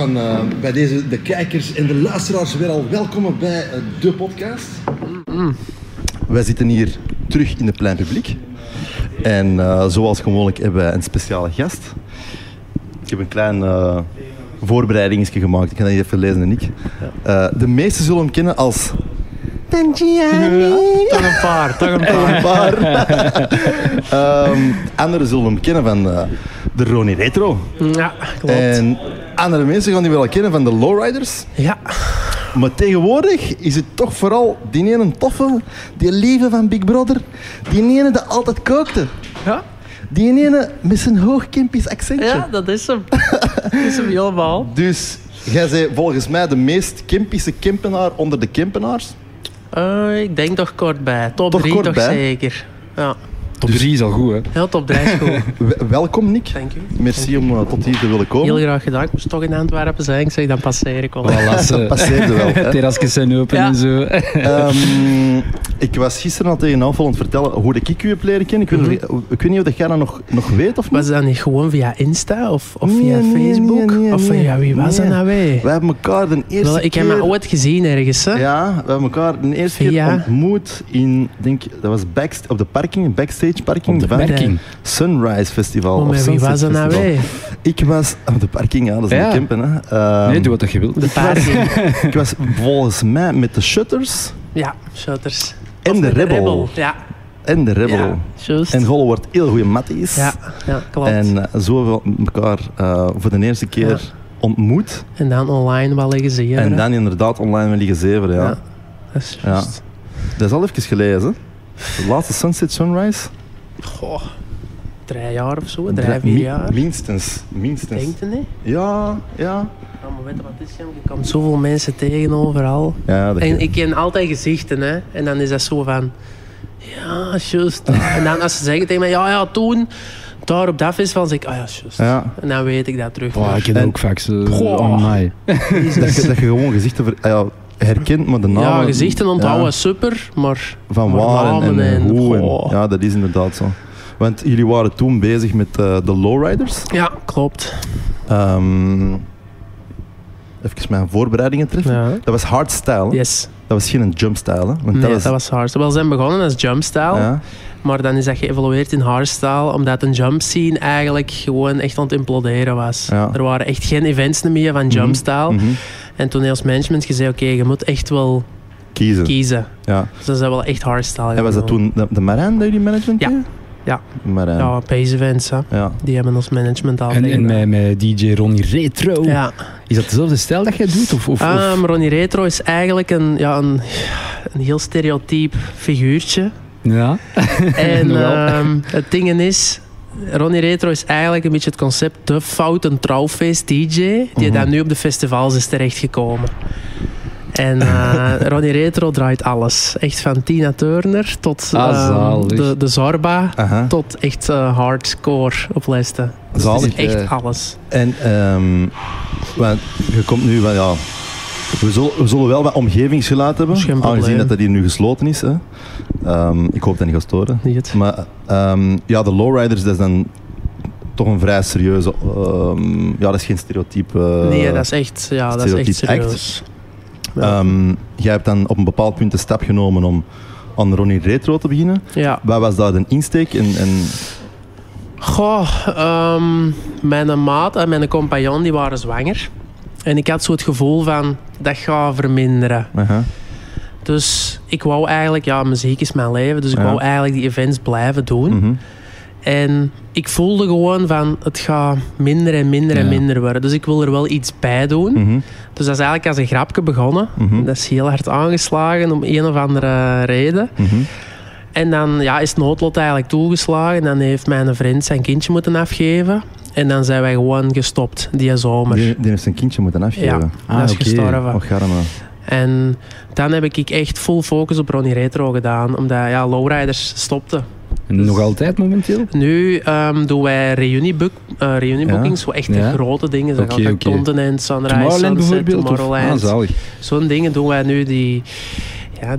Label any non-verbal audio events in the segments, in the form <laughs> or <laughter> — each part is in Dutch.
kan eh, bij deze de kijkers en de luisteraars weer al welkomen bij eh, de podcast. Wij zitten hier terug in het plein publiek. En eh, zoals gewoonlijk hebben wij een speciale gast. Ik heb een klein uh, voorbereidingsje gemaakt. Ik ga dat even lezen en ik. Uh, de meesten zullen hem kennen als... Tangiani. Toch een paar, toch een <laughs> Een paar. paar. um, <laughs> anderen zullen hem kennen van uh, de Ronnie Retro. Ja, klopt. En andere mensen gaan die wel kennen van de Lowriders. Ja, Maar tegenwoordig is het toch vooral die ene toffe, die lieve van Big Brother, die ene die altijd kookte. ja. Die ene met zijn hoogkimpisch accentje. ja dat is hem. dat is hem helemaal. Dus jij bent volgens mij de meest kimpische kimpenaar onder de kimpenaars. Eh, ik denk toch kort bij. Top Toch 3 kort toch bij? zeker. Ja, Top 3 is al goed, hè? heel top 3 is goed. <laughs> Welkom Nick. Dank u. Merci om uh, tot hier te willen komen. Heel graag gedaan. Ik moest toch in Antwerpen zijn. Ik zeg, dan passeer ik al. Voilà, Dat passeerde wel. <laughs> terrasjes zijn open Ja. en zo. Ehm, ik was gisteren al tegen Alfred aan het vertellen hoe de ik u heb leren kennen. Ik weet, niet- ik weet niet of jij dat nog, nog weet of niet. Was dat niet gewoon via Insta of, of Nee, via nee, Facebook? nee, nee, of nee. via wie was Nee. dat nou weer? Wij hebben elkaar de eerste Wel, ik heb me ooit gezien ergens. Hè? Ja, we hebben elkaar de eerste Via- keer ontmoet in, denk, dat was backst op de parking, backstage parking Op de van parking. Sunrise Festival. Oh, of wie Sunset was dat nou weer? Ik was op de parking, ja, dat is Ja. Hè. Ehm, Nee, doe wat je wilt. De parking. <laughs> ik was volgens mij met de Shutters Ja, shutters. en Of de Rebel. Ja, En de Rebel. ja. En Golle wordt heel goede matties. Ja, ja, klopt. En, En eh, zo hebben we elkaar eh, voor de eerste keer Ja. ontmoet. dan online wel liggen zien. En dan inderdaad online met liggen zeven. Ja. Ja. Dat is juist. Dat is al even geleden. hè. De laatste Sunset Sunrise. Goh, drie jaar of zo, Drie- vier mi- jaar. Minstens. Minstens. Denk je niet? Ja, ja. Ja, maar weet je wat het is, Jan? Je komt zoveel mensen tegen overal. Ja, dat En ik ken altijd gezichten, hè. En dan is dat zo van... Ja, juist. <laughs> en dan als ze zeggen tegen mij... Ja, ja, toen... Daar op dat festival zeg ik... Ah ja, juist. Ja. En dan weet ik dat terug. Oh, ik heb En- ook vaak zo. Goh. Oh. <laughs> Dat, je, dat je gewoon gezichten ver- ah ja, herkent, maar de namen... ja, gezichten onthouden ja, super, maar... van maar waar en, hoe. en- ja, dat is inderdaad zo. Want jullie waren toen bezig met eh, de lowriders. Ja, klopt. Ehm even mijn voorbereidingen treffen. Ja. Dat was hardstyle. Yes. Dat was geen jumpstyle. Hè? Want Nee, dat was, dat was hardstyle. We zijn begonnen als jumpstyle. ja, Maar dan is dat geëvolueerd in hardstyle, omdat een jump scene eigenlijk gewoon echt aan het imploderen was. Ja. Er waren echt geen events meer van jumpstyle. mhm. En toen heeft management gezegd, oké, je moet echt wel Kiezen. kiezen. Ja. Dus dat is wel echt hardstyle. En was dat toen de, de Marijn dat jullie management Ja. Ja. Marijn. Ja, pace events, hè. Ja. Die hebben ons management al En, en met, met DJ Ronnie Retro. Ja. Is dat dezelfde stijl dat jij doet? Of, of, of- Um, Ronnie Retro is eigenlijk een, ja, een, een heel stereotyp figuurtje. ja. <laughs> <laughs> En ehm, het ding is, Ronnie Retro is eigenlijk een beetje het concept de foute trouwfeest DJ, die Mhm. dan nu op de festivals is terechtgekomen. En eh, <laughs> Ronnie Retro draait alles. Echt van Tina Turner tot Ah, ehm, de, de Zorba, Aha. tot echt eh, hardcore op lesten. Dus het Zalig. is echt eh, alles. En ehm, want je komt nu van ja. We zullen, we zullen wel wat omgevingsgeluid hebben, aangezien dat dat hier nu gesloten is. Hè. Ehm, ik hoop dat niet gaat storen. Niet. Maar ehm, ja, de lowriders, dat is dan toch een vrij serieuze. ehm, ja, dat is geen stereotype. nee, dat is echt, ja, dat is echt serieus. Ja. Ehm, jij hebt dan op een bepaald punt de stap genomen om aan Ronnie Retro te beginnen. ja. Wat was daar de insteek? En, en, Goh, ehm, mijn maat en mijn compagnon die waren zwanger. En ik had zo het gevoel van, dat gaat verminderen. aha. Dus ik wou eigenlijk, ja, muziek is mijn leven. Dus ik Ja. wou eigenlijk die events blijven doen. Mhm. En ik voelde gewoon van, het gaat minder en minder en minder worden. Dus ik wil er wel iets bij doen. Mhm. Dus dat is eigenlijk als een grapje begonnen. Mhm. Dat is heel hard aangeslagen om een of andere reden. Mhm. En dan ja, is het noodlot eigenlijk toegeslagen. Dan heeft mijn vriend zijn kindje moeten afgeven. En dan zijn wij gewoon gestopt die zomer. Die, die heeft zijn kindje moeten afgeven. Ja, Ah, dat is oké. gestorven. Och. En dan heb ik echt full focus op Ronnie Retro gedaan. Omdat ja, lowriders stopten. Nog altijd momenteel? Nu ehm, doen wij reuniebook, eh reuniebookings. Zo echt de Ja. grote dingen. Zo gaat oké. Continent, Sunrise, Tomorrowland Sunset, bijvoorbeeld? Tomorrowland. Ah. Zo'n dingen doen wij nu die... Ja,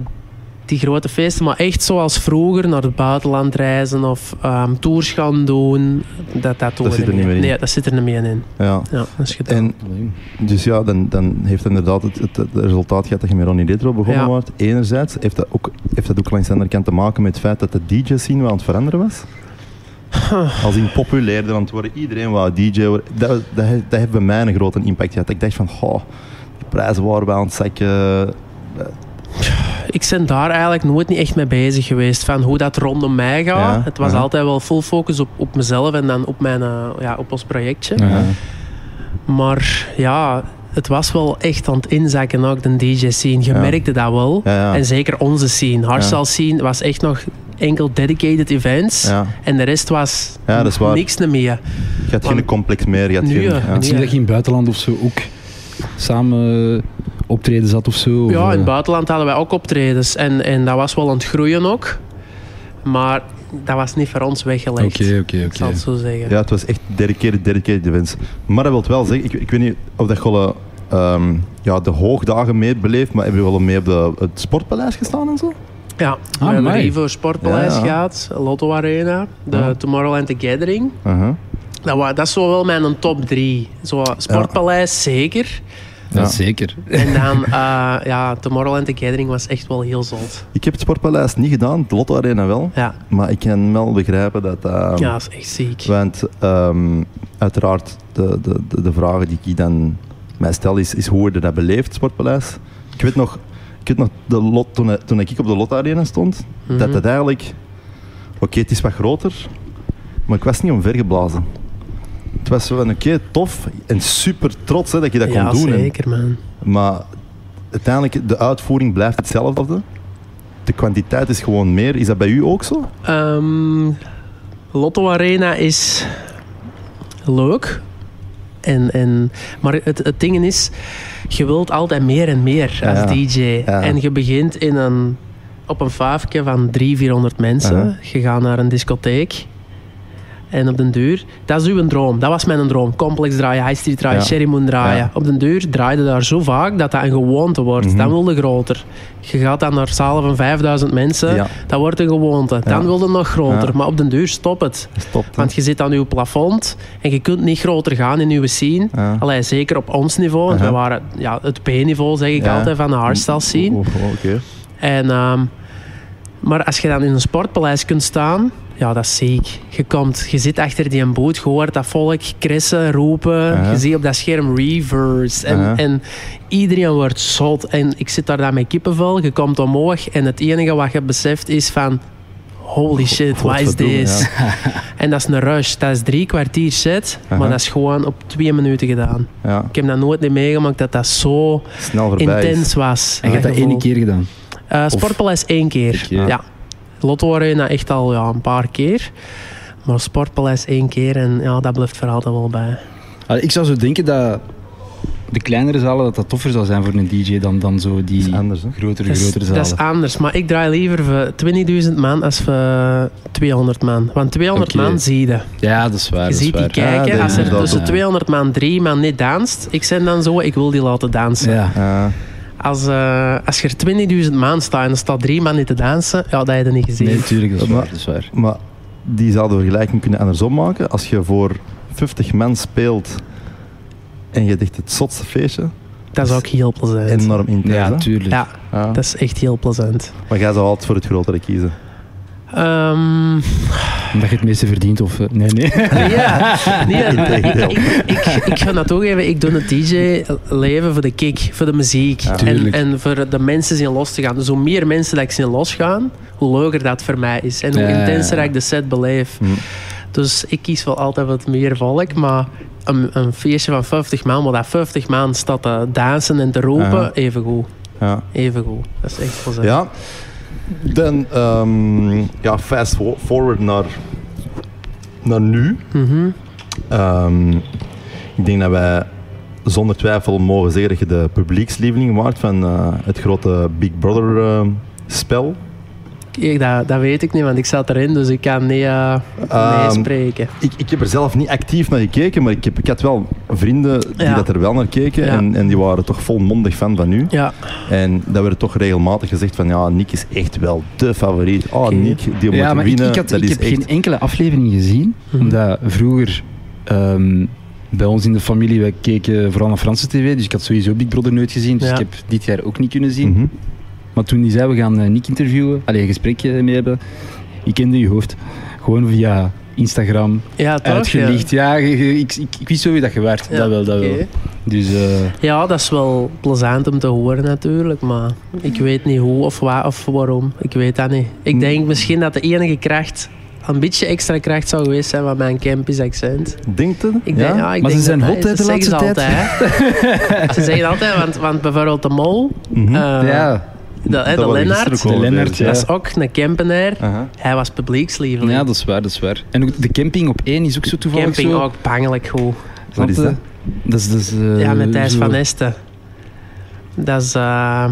die grote feesten, maar echt zoals vroeger naar het buitenland reizen of ehm, tours gaan doen. Dat, dat zit er niet meer in. Nee, dat zit er niet meer in. Ja. Ja, dat is gedaan. En dus ja, dan, dan heeft inderdaad het, het, het resultaat gehad dat je met Ronnie Retro begonnen Ja. wordt. Enerzijds heeft dat, ook, heeft dat ook langs de andere kant te maken met het feit dat de DJ-scene wel aan het veranderen was. <sighs> Als in populairder aan het worden. Iedereen wou DJ worden. Dat, dat, heeft- dat heeft bij mij een grote impact gehad. Ik dacht van, goh, die prijzen waren wel aan het zakken. <sighs> Ik ben daar eigenlijk nooit niet echt mee bezig geweest. Van hoe dat rondom mij gaat. Ja, Het was altijd wel full focus op, op mezelf en dan op, mijn, eh, ja, op ons projectje. Maar ja, het was wel echt aan het inzakken ook, de DJ-scene. Je Ja. merkte dat wel. Ja, ja. En zeker onze scene. Hardstyle scene was echt nog enkel dedicated events. Ja. En de rest was Ja, dat is waar. niks meer. Je had geen complex meer. Je had Nu, geen, ja. zie dat je in het buitenland of zo ook samen optreden zat of zo. of, Ja, in het eh, buitenland hadden wij ook optredens. En, en dat was wel aan het groeien ook. Maar dat was niet voor ons weggelegd. Oké, oké, Ik zal oké. het zo zeggen. Ja, het was echt dedicated, dedicated events. Maar dat wil wel zeggen, ik, ik weet niet of dat je al, ehm, ja, de hoogdagen mee beleefd, maar heb je wel mee op de, het Sportpaleis gestaan en zo? Ja, we hebben. Rivo Sportpaleis Ja, ja. gehad, Lotto Arena, de Ja. Tomorrowland The Gathering. Uh-huh. Dat, wa- dat is zo wel mijn top drie. Zo, Sportpaleis zeker. Ja, zeker. En dan, <laughs> eh, ja, Tomorrowland The Gathering was echt wel heel zot. Ik heb het Sportpaleis niet gedaan, de Lotto Arena wel. Ja, Maar ik kan wel begrijpen dat... ehm, ja dat is echt ziek. Want ehm, uiteraard, de, de, de, de vragen die ik dan mij stel is, is hoe je dat beleeft, het Sportpaleis. Ik weet nog, ik weet nog de lot, toen, toen ik op de Lotto Arena stond, dat Mhm. het eigenlijk... Oké, het is wat groter, maar ik was niet omvergeblazen. Het was zo van, oké, tof en super trots hè, dat je dat ja, kon doen. En- zeker, man. maar uiteindelijk, de uitvoering blijft hetzelfde. De kwantiteit is gewoon meer. Is dat bij u ook zo? Ehm, Lotto Arena is leuk. En, en, maar het, het ding is, je wilt altijd meer en meer als Ja, DJ. ja. En je begint in een, op een vijfje van 300, 400 mensen. Je gaat naar een discotheek. En op den duur, dat is uw droom. Dat was mijn droom. Complex draaien, High Street draaien, Ja. Cherry Moon draaien. Ja. Op den duur draaide daar zo vaak dat dat een gewoonte wordt. Mhm. Dan wil je groter. Je gaat dan naar zalen van 5000 mensen. Ja. Dat wordt een gewoonte. Dan Ja. wil je nog groter. Maar op den duur stop het. Stop. Want je zit aan je plafond en je kunt niet groter gaan in je scene. Ja. Allee, zeker op ons niveau. Want we waren ja, het B-niveau, zeg ik altijd, van de hardstyle scene. Oh, oh. En, ehm, maar als je dan in een sportpaleis kunt staan, ja, dat is ziek. Je, komt, je zit achter die boot, je hoort dat volk krissen, roepen. Je ziet op dat scherm reverse. En, en iedereen wordt zot. En ik zit daar dan met kippenvel, je komt omhoog en het enige wat je beseft is van... Holy shit, wat is deze? <laughs> En dat is een rush. Dat is drie kwartier set, maar dat is gewoon op twee minuten gedaan. Ja, Ik heb dat nooit niet meegemaakt dat dat zo intens was. En je hebt dat gevoel. één keer gedaan. Eh, Sportpaleis één keer. Keer. Ja. Lotto Arena echt al ja, een paar keer. Maar Sportpaleis één keer en ja, dat blijft er altijd wel bij. Allee, Ik zou zo denken dat de kleinere zalen dat dat toffer zou zijn voor een DJ dan, dan zo die is anders, grotere, Dat is, grotere zalen. dat is anders, maar ik draai liever voor 20.000 man als voor 200 man. Want 200 Oké. man zie je. ja, dat is waar. Je dat is ziet die kijken. Ja, dat als er tussen zo. 200 man drie man niet danst, ik ben dan zo, ik wil die laten dansen. Ja. Als, eh, als je er 20.000 man staat en er staat drie man niet te dansen, ja, dat heb je niet gezien. Nee, natuurlijk, dat is Maar- waar. Dat is waar. Maar die zouden we vergelijking kunnen andersom maken. Als je voor 50 man speelt en je dicht het zotste feestje, dat is ook heel plezant. enorm intens. Ja, tuurlijk. Ja, Ja. dat is echt heel plezant. Maar jij zou altijd voor het grotere kiezen. Ehm, Omdat je het meeste verdient of... eh, Nee, nee. ja, nee, <laughs> ik, ik, ik, ik ga dat toegeven, ik doe het DJ-leven voor de kick, voor de muziek. Ja. en, en voor de mensen zien los te gaan. Dus hoe meer mensen dat ik zie losgaan, hoe leuker dat voor mij is. En hoe Ja, ja, ja. intenser ik de set beleef. Hm. Dus ik kies wel altijd wat meer volk, maar een, een feestje van 50 man, waar dat 50 man staat te dansen en te roepen, even goed. Ja. Even goed. Dat is echt plezant. ja. Dan, ehm, ja, fast for- forward naar, naar nu. Mhm. Ehm, ik denk dat wij zonder twijfel mogen zeggen dat je de publiekslieveling waard van eh, het grote Big Brother eh, spel. Ik- dat, dat weet ik niet, want ik zat erin, dus ik kan niet uh, meespreken. Ik, ik heb er zelf niet actief naar gekeken, maar ik, heb, ik had wel vrienden die Ja. dat er wel naar keken. Ja. En, en die waren toch volmondig fan van u. Ja, En dat werd toch regelmatig gezegd van ja, Nick is echt wel de favoriet. Oh, Oké. Nick, die moet Ja, maar ik, winnen. ik, had, dat ik is heb echt... geen enkele aflevering gezien. Mhm. Omdat vroeger ehm, bij ons in de familie, wij keken vooral naar Franse tv. Dus ik had sowieso Big Brother nooit gezien. Dus Ja. ik heb dit jaar ook niet kunnen zien. Mhm. Maar toen die zei, we gaan eh, Nick interviewen, alleen een gesprekje mee hebben. Ik kende je hoofd. Gewoon via Instagram, ja toch? uitgelicht. Ja, ik, ik, ik wist zo wie dat je werd. Ja. Dat wel, dat wel. Dus eh, Ja, dat is wel plezant om te horen natuurlijk, maar ik weet niet hoe of waar of waarom. Ik weet dat niet. Ik denk misschien dat de enige kracht, een beetje extra kracht zou geweest zijn van mijn Kempisch accent. Denkt het? Ik denk, ja? ik Maar denk ze zijn hot, de zeggen ze laatste altijd. <laughs> ze zeggen altijd, want, want bijvoorbeeld de Mol, Mhm. eh, ja, de, hè, Dat de wou ik Lennart, De Lennart, ja. dat is ook een Kempenaar. Hij was publiekslieveling. ja, dat is waar, dat is waar. En ook de camping op één is ook zo toevallig Camping zo. ook pangelijk goed. Wat is Snap dat? Dat is, dat is, eh, Ja, met Thijs zo- van Esten. Dat is, eh,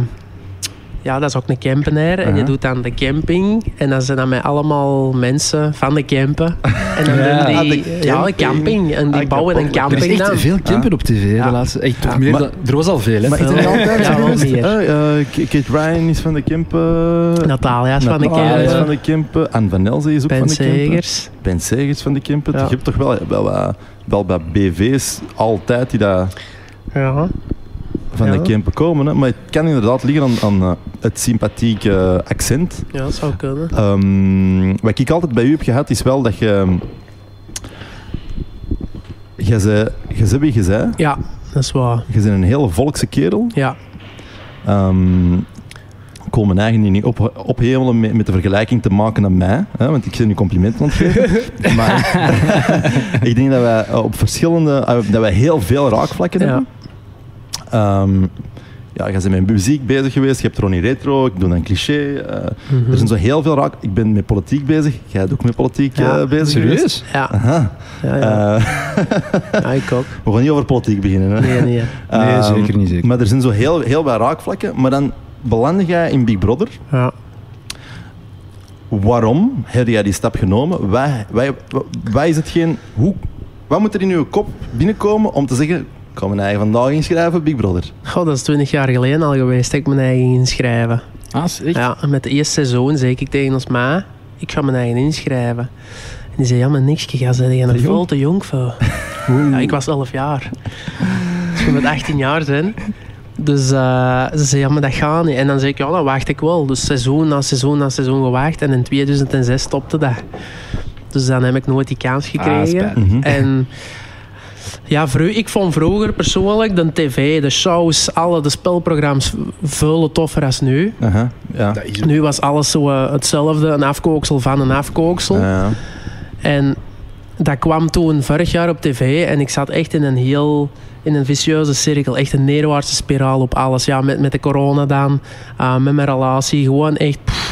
ja, dat is ook een campenaar. En je doet dan de camping. En dan zijn dat met allemaal mensen van de campen. En dan <laughs> Ja. doen Ah, die... de ja, de camping. camping. En die Ah, bouwen een kapot. Er Er is camping echt dan. veel campen op tv, Ja. de laatste. Echt, toch meer Maar- dan, er was al veel, hè. Maar is Ja, altijd meer. Eh, eh, Kate Ryan is van de Kempen. Natalia is van de Natalia is van campen. de Kempen. Anne van Elze is ook Ben van de Kempen. Segers. Ben Segers van de Kempen. Ja. Je hebt toch wel, wel, wel, wel bij BV's altijd die dat Ja. Van Ja. de Kempen komen. Hè. Maar het kan inderdaad liggen aan, aan eh, het sympathieke accent. ja, dat zou kunnen. Ehm, wat ik altijd bij u heb gehad, is wel dat je... Je zei, je zei wie je zei. Ja, dat is waar. Je bent een hele volkse kerel. Ja. Ehm, ik wil mijn eigen niet op, ophemelen met, met de vergelijking te maken aan mij, hè, want ik ben nu complimenten aan het geven. <laughs> maar <laughs> ik denk dat wij op verschillende, eh, dat wij heel veel raakvlakken Ja. hebben. Ehm, ja, je bent met muziek bezig geweest, je hebt Ronnie Retro, ik doe dan cliché. eh, Mhm. Er zijn zo heel veel raak. Ik ben met politiek bezig, jij bent ook met politiek Ja. eh, bezig geweest. Serieus? Ja. Aha. Ja, ja. Eh, ja, ik ook. <laughs> we gaan niet over politiek beginnen. Hè. Nee, nee. <laughs> Nee, Ehm, zeker niet, zeker. Maar er zijn zo heel, heel wat raakvlakken. Maar dan beland jij in Big Brother. Ja. Waarom heb jij die stap genomen? Wat, wat, wat is hetgeen, hoe, wat moet er in uw kop binnenkomen om te zeggen... Ik ga mijn eigen vandaag inschrijven Big Brother. Goh, dat is twintig jaar geleden al geweest dat ik mijn eigen inschrijven. Ah, echt? Ja, met het eerste seizoen zei ik tegen ons ma, ik ga mijn eigen inschrijven. En die zei, ja, maar niks, ga zei je nog jong? veel te jong voor. <laughs> Ja, ik was 11 jaar. Dus je moet 18 jaar zijn. Dus eh, ze zei, ja, maar dat gaat niet. En dan zei ik, ja, dan wacht ik wel. Dus seizoen na seizoen na seizoen gewacht. En in 2006 stopte dat. Dus dan heb ik nooit die kans gekregen. spijtig. Mhm. En ja, ik vond vroeger persoonlijk de tv, de shows, alle de spelprogramma's veel toffer als nu. Aha, ja. Nu was alles zo eh, hetzelfde, een afkooksel van een afkooksel. Ja. En dat kwam toen vorig jaar op tv en ik zat echt in een heel in een vicieuze cirkel, echt een neerwaartse spiraal op alles. Ja, met, met de corona dan, eh, met mijn relatie, gewoon echt. pff.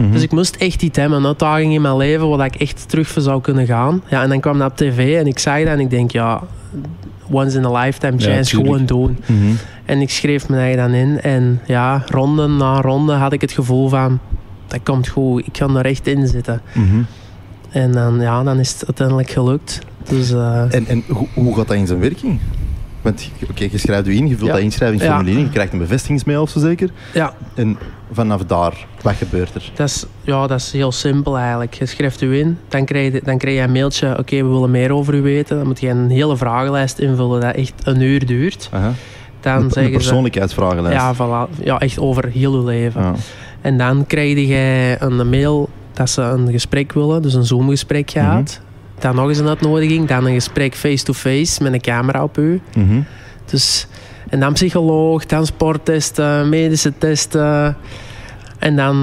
Mhm. Dus ik moest echt iets hebben, een uitdaging in mijn leven waar ik echt terug voor zou kunnen gaan. Ja, en dan kwam dat op tv en ik zag dat en ik denk, ja, once in a lifetime chance, gewoon doen. Mhm. En ik schreef me eigen dan in. En ja, ronde na ronde had ik het gevoel van... Dat komt goed, ik kan er echt in zitten. Mhm. En dan, ja, dan is het uiteindelijk gelukt. Dus eh, En, en hoe, hoe gaat dat in zijn werking? Want oké, je schrijft je in, je vult Ja. dat inschrijvingsformulier in, je krijgt een bevestigingsmail of zo zeker. ja, En vanaf daar, wat gebeurt er? dat is, ja, dat is heel simpel eigenlijk. Je schrijft u in, dan krijg je, dan krijg je een mailtje... Oké, we willen meer over u weten. Dan moet je een hele vragenlijst invullen dat echt een uur duurt. Aha. Dan een, een ze... persoonlijkheidsvragenlijst. Ja, voilà. ja, echt over heel je leven. Ja. En dan krijg je een mail dat ze een gesprek willen, dus een Zoom-gesprek gaat. Dan nog eens een uitnodiging, dan een gesprek face-to-face met een camera op u. Mhm. Dus, en dan psycholoog, dan sporttesten, medische testen. En dan,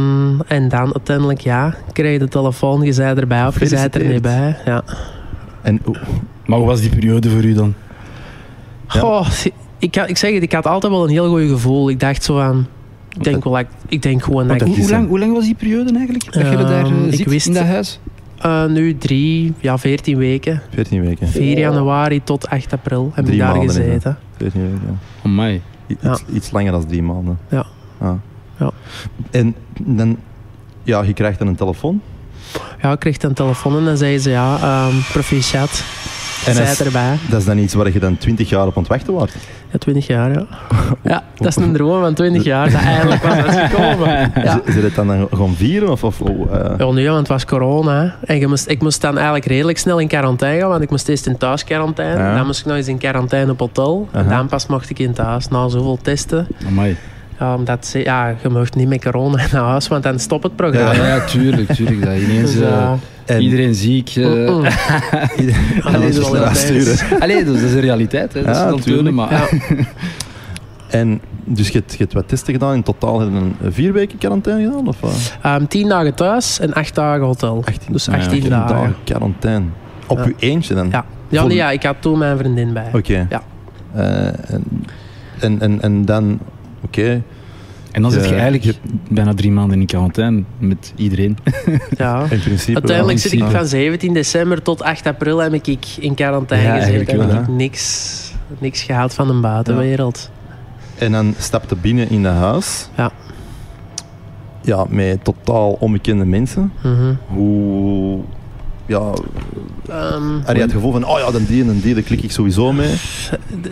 en dan uiteindelijk, ja, krijg je de telefoon, je zei erbij of je zei er niet bij. Ja. En hoe- Maar hoe was die periode voor u dan? Ja. Goh, ik, ik zeg het, ik had altijd wel een heel goed gevoel. Ik dacht zo aan, ik denk, wel, ik, ik denk gewoon dat ik Hoe, lang, hoe lang was die periode eigenlijk? Dat je Ehm, daar eh, ik zit wist- in dat huis? Eh, nu drie, ja, veertien weken. 14 weken. 4 januari tot 8 april heb Drie ik daar maanden, hè? gezeten. 14 weken. Amai. I- Ja. Iets, iets langer dan drie maanden. Ja. Ah. Ja. En dan, ja, je krijgt dan een telefoon. Ja, ik kreeg een telefoon en dan zei ze ja, ehm proficiat. En Zij dat is- erbij. Dat is dan iets waar je dan 20 jaar op aan het wachten wordt. Ja, 20 jaar, ja. Ja, dat is een droom van 20 jaar, dat eindelijk was uitgekomen. <laughs> Ja. Is, is het dan, dan gewoon vieren? Of, of, oh, eh, Ja, nee, want het was corona. En je moest, ik moest dan eigenlijk redelijk snel in quarantaine gaan, want ik moest eerst in thuisquarantaine. Ja. Dan moest ik nog eens in quarantaine op hotel. En dan pas mocht ik in thuis, na zoveel testen. Amai. Ja, omdat ze, ja, je mocht niet met corona <laughs> naar huis, want dan stopt het programma. Ja, ja, tuurlijk, tuurlijk. Dat ineens <laughs> Dus, en iedereen ziek. eh. <laughs> Allee, is wel eruit intens. sturen. Allee, dus dat is de realiteit. Hè. Dat Ja, is wel tuurlijk. tonen, maar... Ja. En dus je hebt, je hebt wat testen gedaan. In totaal heb je een vier weken quarantaine gedaan? Of? Ehm, 10 dagen thuis en 8 dagen hotel. 18, Dus ja, 18 18 dagen. quarantaine. Op Ja. je eentje dan? Ja. Ja, nee, ja, ik had toen mijn vriendin bij. Oké. Ja. Eh, en, en, en, en dan... Oké. En dan zit je eigenlijk bijna drie maanden in quarantaine met iedereen. <laughs> Ja. In principe Uiteindelijk wel. zit ik van 17 december tot 8 april heb ik in quarantaine Ja, gezeten. eigenlijk En wel, heb ik niks, niks gehaald van de buitenwereld. En dan stapte binnen in het huis. Ja. Ja, met totaal onbekende mensen. Mhm. Hoe... Ja, Ehm, had je het gevoel van, oh ja, dan die en die, daar klik ik sowieso mee.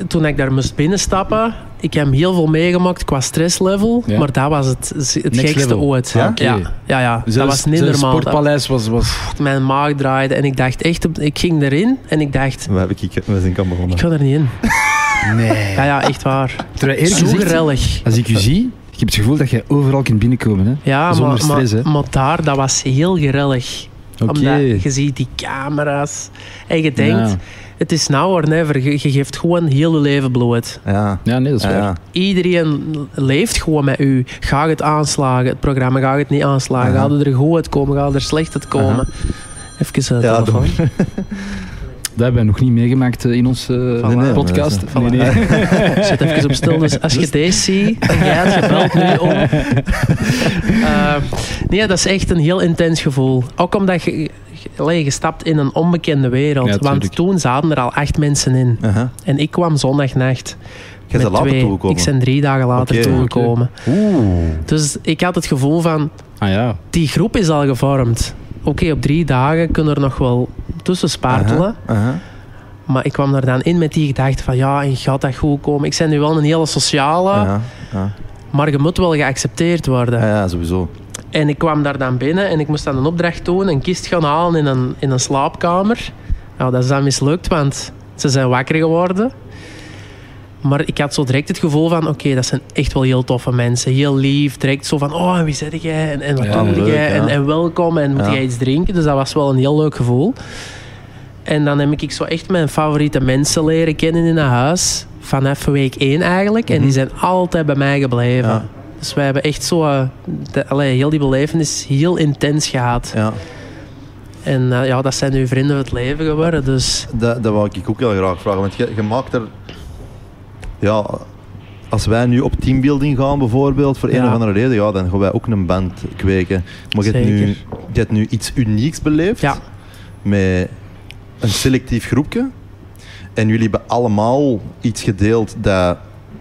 toen ik daar moest binnenstappen, ik heb heel veel meegemaakt qua stresslevel, Ja. maar dat was het, het Next gekste level. ooit. Ja? ja, ja, ja. dat was niet normaal. sportpaleis was... was... Mijn maag draaide en ik dacht echt, op- ik ging erin en ik dacht, We, hebben, we zijn kan begonnen. ik ga er niet in. <laughs> Nee. Ja, ja, echt waar. Terwijl Zo gezegd, gezellig. als ik u zie, ik heb het gevoel dat jij overal kunt binnenkomen. Hè? Ja, Zonder maar, stress, maar, hè? maar daar, dat was heel gezellig. Oké. Omdat je ziet die camera's en je denkt, Ja. het is now or never. Je, je geeft gewoon heel je leven bloot. Ja. Ja, nee, dat is Ja, waar. ja. Iedereen leeft gewoon met u. Ga het aanslagen, het programma gaat het niet aanslagen. Ga er goed uitkomen, ga er slecht uitkomen. Even uh, Ja, telefoon. <laughs> Dat hebben wij nog niet meegemaakt eh, in onze eh, Nee, podcast. is- Nee, <laughs> zet even op stil. Dus als je deze ziet en jij hebt gebeld nu om. <laughs> Eh, nee, dat is echt een heel intens gevoel. Ook omdat je, je, allee, je stapt in een onbekende wereld. Ja, Want toen zaten er al acht mensen in. En ik kwam zondagnacht. Jij bent met later toegekomen. Ik ben drie dagen later Oké, toegekomen. Oeh. Dus ik had het gevoel van, Ah ja. die groep is al gevormd. Oké, op drie dagen kunnen er nog wel tussen spartelen. Maar ik kwam er dan in met die gedachte van, ja, en gaat dat goed komen? Ik ben nu wel een hele sociale, Ja, ja. maar je moet wel geaccepteerd worden. Ja, ja, sowieso. En ik kwam daar dan binnen en ik moest dan een opdracht doen, een kist gaan halen in een, in een slaapkamer. Nou, dat is dan mislukt, want ze zijn wakker geworden. Maar ik had zo direct het gevoel van, oké, dat zijn echt wel heel toffe mensen. Heel lief, direct zo van, oh, en wie zit jij? En, en wat doe jij? En, en welkom, en moet jij iets drinken? Dus dat was wel een heel leuk gevoel. En dan heb ik zo echt mijn favoriete mensen leren kennen in het huis. Vanaf week één eigenlijk. En die zijn altijd bij mij gebleven. Ja. Dus wij hebben echt zo... eh, De, allee, heel die belevenis heel intens gehad. Ja. En eh, ja, dat zijn nu vrienden van het leven geworden. Dus Dat, dat wou ik ook heel graag vragen. Want je, je maakt er... Ja, als wij nu op teambuilding gaan bijvoorbeeld, voor een of andere reden, ja, dan gaan wij ook een band kweken. Maar je hebt, nu, je hebt nu iets unieks beleefd. ja, Met een selectief groepje. En jullie hebben allemaal iets gedeeld dat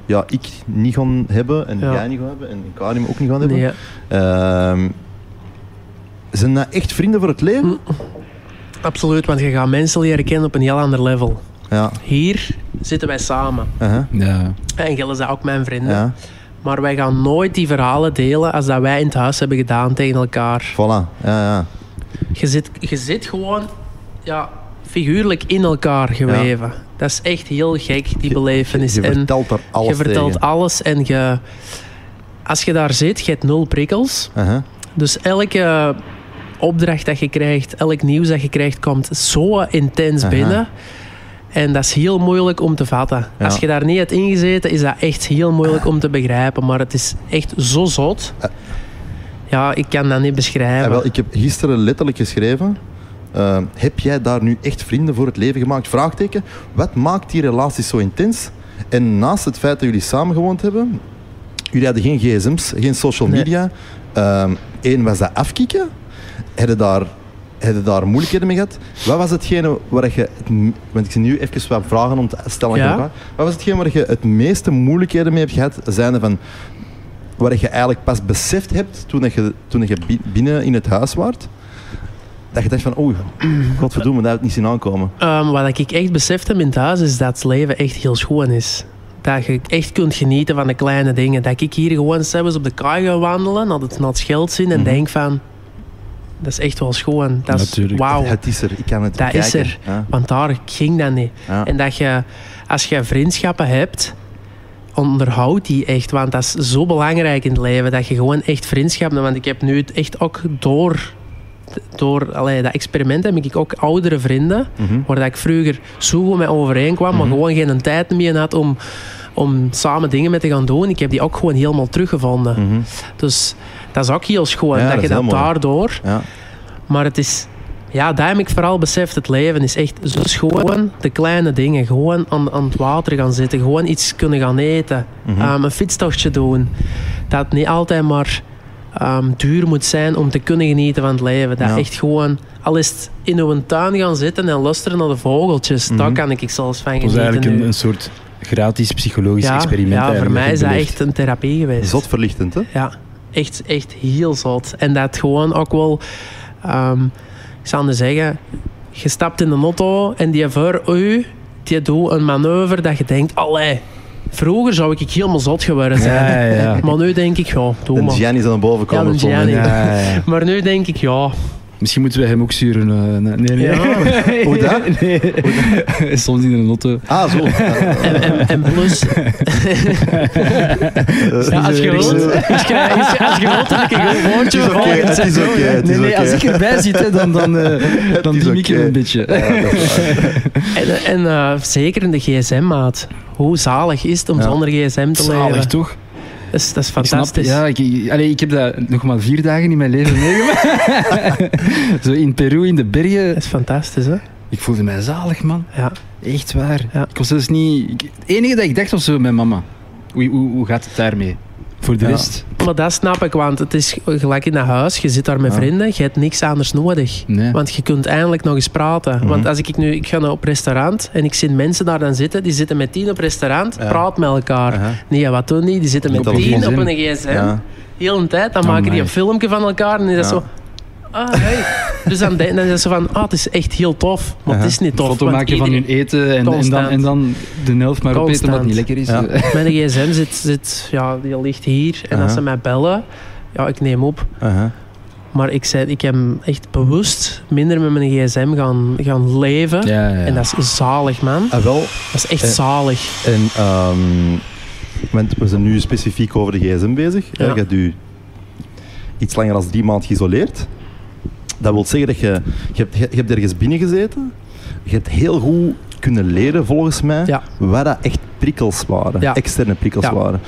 ja, ik niet gaan hebben en Ja. jij niet gaan hebben en Karim ook niet gaan hebben. nee, Ehm, zijn dat echt vrienden voor het leven? Hm. absoluut. Want je gaat mensen leren kennen op een heel ander level. Ja. Hier zitten wij samen. uh-huh. Ja. En Gilles is ook mijn vrienden. ja. Maar wij gaan nooit die verhalen delen als dat wij in het huis hebben gedaan tegen elkaar. Voilà. Ja, ja. Je zit, je zit gewoon ja, figuurlijk in elkaar geweven. Dat is echt heel gek, die belevenis. Je, je en vertelt er alles je vertelt tegen. alles en je, als je daar zit, je hebt nul prikkels. Uh-huh. Dus elke opdracht dat je krijgt, elk nieuws dat je krijgt, komt zo intens Aha. binnen. En dat is heel moeilijk om te vatten. Ja. Als je daar niet hebt ingezeten, is dat echt heel moeilijk om te begrijpen. Maar het is echt zo zot. Eh. Ja, ik kan dat niet beschrijven. Ja, wel, ik heb gisteren letterlijk geschreven. Eh, heb jij daar nu echt vrienden voor het leven gemaakt? Vraagteken. Wat maakt die relatie zo intens? En naast het feit dat jullie samen gewoond hebben, jullie hadden geen gsm's, geen social media. Eén was dat afkicken. Hadden daar, hadden daar moeilijkheden mee gehad? Wat was hetgene waar je, het want ik zie nu even wat vragen om te stellen Ja. Wat was hetgene waar je het meeste moeilijkheden mee hebt gehad? Zijnde van, waar je eigenlijk pas beseft hebt toen je, toen je bi- binnen in het huis waart, dat je dacht van, oeh, godverdomme, dat had ik niet zien aankomen. Ehm, wat ik echt besefte in het huis is dat het leven echt heel schoon is. Dat je echt kunt genieten van de kleine dingen. Dat ik hier gewoon zelfs op de kaai ga wandelen, naar het, naar het schild zien en Mhm. denk van... Dat is echt wel schoon. Dat is, Natuurlijk. wauw. Het is er, ik kan het Dat bekijken. is er. Ja, Want daar ging dat niet. ja. En dat je, als je vriendschappen hebt, onderhoud die echt. Want dat is zo belangrijk in het leven. Dat je gewoon echt vriendschappen hebt. Want ik heb nu het echt ook door, door allee, dat experiment heb ik ook oudere vrienden. Mhm. Waar dat ik vroeger zo goed mee overeenkwam. Maar Mhm. gewoon geen tijd meer had om, om samen dingen mee te gaan doen. Ik heb die ook gewoon helemaal teruggevonden. Mhm. Dus dat is ook heel schoon. Ja, dat, dat je dat daardoor... ja. Maar het is... Ja, daar heb ik vooral beseft. Het leven is echt zo schoon. De kleine dingen. Gewoon aan, aan het water gaan zitten. Gewoon iets kunnen gaan eten. Ehm, een fietstochtje doen. Dat niet altijd maar ehm, duur moet zijn om te kunnen genieten van het leven. Dat Ja. echt gewoon... Al is het in uw tuin gaan zitten en luisteren naar de vogeltjes. Mhm. Daar kan ik zelfs van Het was genieten eigenlijk een, een soort gratis psychologisch ja, experiment. ja, voor mij is dat echt een therapie geweest. Zot verlichtend, hè? Ja, echt, echt heel zot. En dat gewoon ook wel... ehm, ik zou nu zeggen... Je stapt in de auto en die voor u... Die doet een manoeuvre dat je denkt... Allee, vroeger zou ik helemaal zot geworden zijn. Ja, ja, ja. Maar nu denk ik, ja, doe maar. Gianni is aan boven komen. Ja, de Gianni. ja, ja. Maar nu denk ik, ja... Misschien moeten we hem ook sturen. eh, nee, nee. Ja. <laughs> Hoe dat? <laughs> Nee. <laughs> Soms in een auto. Ah, zo. En, en, en plus... ja, als je wilt... Als je wilt, heb ik een woordje voor. het is oké, het is Nee, nee, als ik erbij zit, dan, dan, eh, dan is diem ik een beetje. En, en eh, zeker in de gsm-maat. Hoe zalig is het om zonder gsm te Zalig, leven? toch? Dat is, dat is Ik snap, fantastisch. ja, ik, ik- allee, ik heb dat nog maar vier dagen in mijn leven meegemaakt. <laughs> Zo in Peru, in de bergen. Dat is fantastisch, hè? Ik voelde mij zalig, man. Ja. Echt waar. Ja. Ik was zelfs niet... ik- het enige dat ik dacht was zo met mama. Hoe, hoe, hoe gaat het daarmee? Voor de Ja. rest? Maar dat snap ik, want het is gelijk in dat huis. Je zit daar met Ja. vrienden, je hebt niks anders nodig. Nee. Want je kunt eindelijk nog eens praten. Mhm. Want als ik nu ik ga naar op restaurant en ik zie mensen daar dan zitten, die zitten met tien op restaurant, Ja. praat met elkaar. Aha. Nee, wat doen die? Die zitten met tien op een gsm. Ja. Heel een tijd. Dan maken die een filmpje van elkaar en die dat Ja. zo... Ah, hey. Dus dan, dan is ze van, ah, het is echt heel tof. Maar het is niet Een tof. foto maken van hun eten en, en, dan, en dan de helft maar opeten wat niet lekker is. Ja. <laughs> Mijn gsm zit, zit, ja, die ligt hier. En als ze mij bellen, ja, ik neem op. Aha. Maar ik, zei, ik heb echt bewust minder met mijn gsm gaan, gaan leven. Ja, ja. En dat is zalig, man. Ah, wel, Dat is echt Eh, zalig. En ehm, want we zijn nu specifiek over de gsm bezig. Ja. Je hebt u iets langer dan drie maanden geïsoleerd. Dat wil zeggen dat je, je, hebt, je hebt ergens binnen gezeten. Je hebt heel goed kunnen leren, volgens mij, Ja. waar dat echt prikkels waren. Ja. Externe prikkels Ja. waren.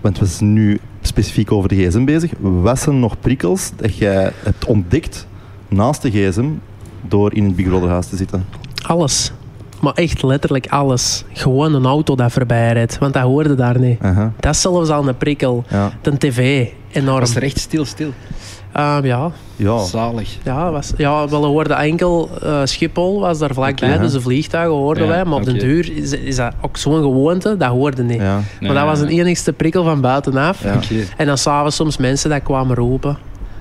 Want we zijn nu specifiek over de gsm bezig. Wat zijn nog prikkels dat jij hebt ontdekt naast de gsm door in het Big Brother huis te zitten? Alles. Maar echt letterlijk alles. Gewoon een auto dat voorbij rijdt. Want dat hoorde daar niet. Dat is zelfs al een prikkel. Ja. De tv. Enorm. was er echt stil, stil. Ehm, ja. Ja. Zalig. Ja, was, ja, wel, we hoorden enkel eh, Schiphol was daar vlakbij, dus de vliegtuigen hoorden Ja, wij. Maar op oké. den duur is, is dat ook zo'n gewoonte, dat hoorde niet. Ja. Maar dat was een enigste prikkel van buitenaf. En dan s'avonds soms mensen dat kwamen roepen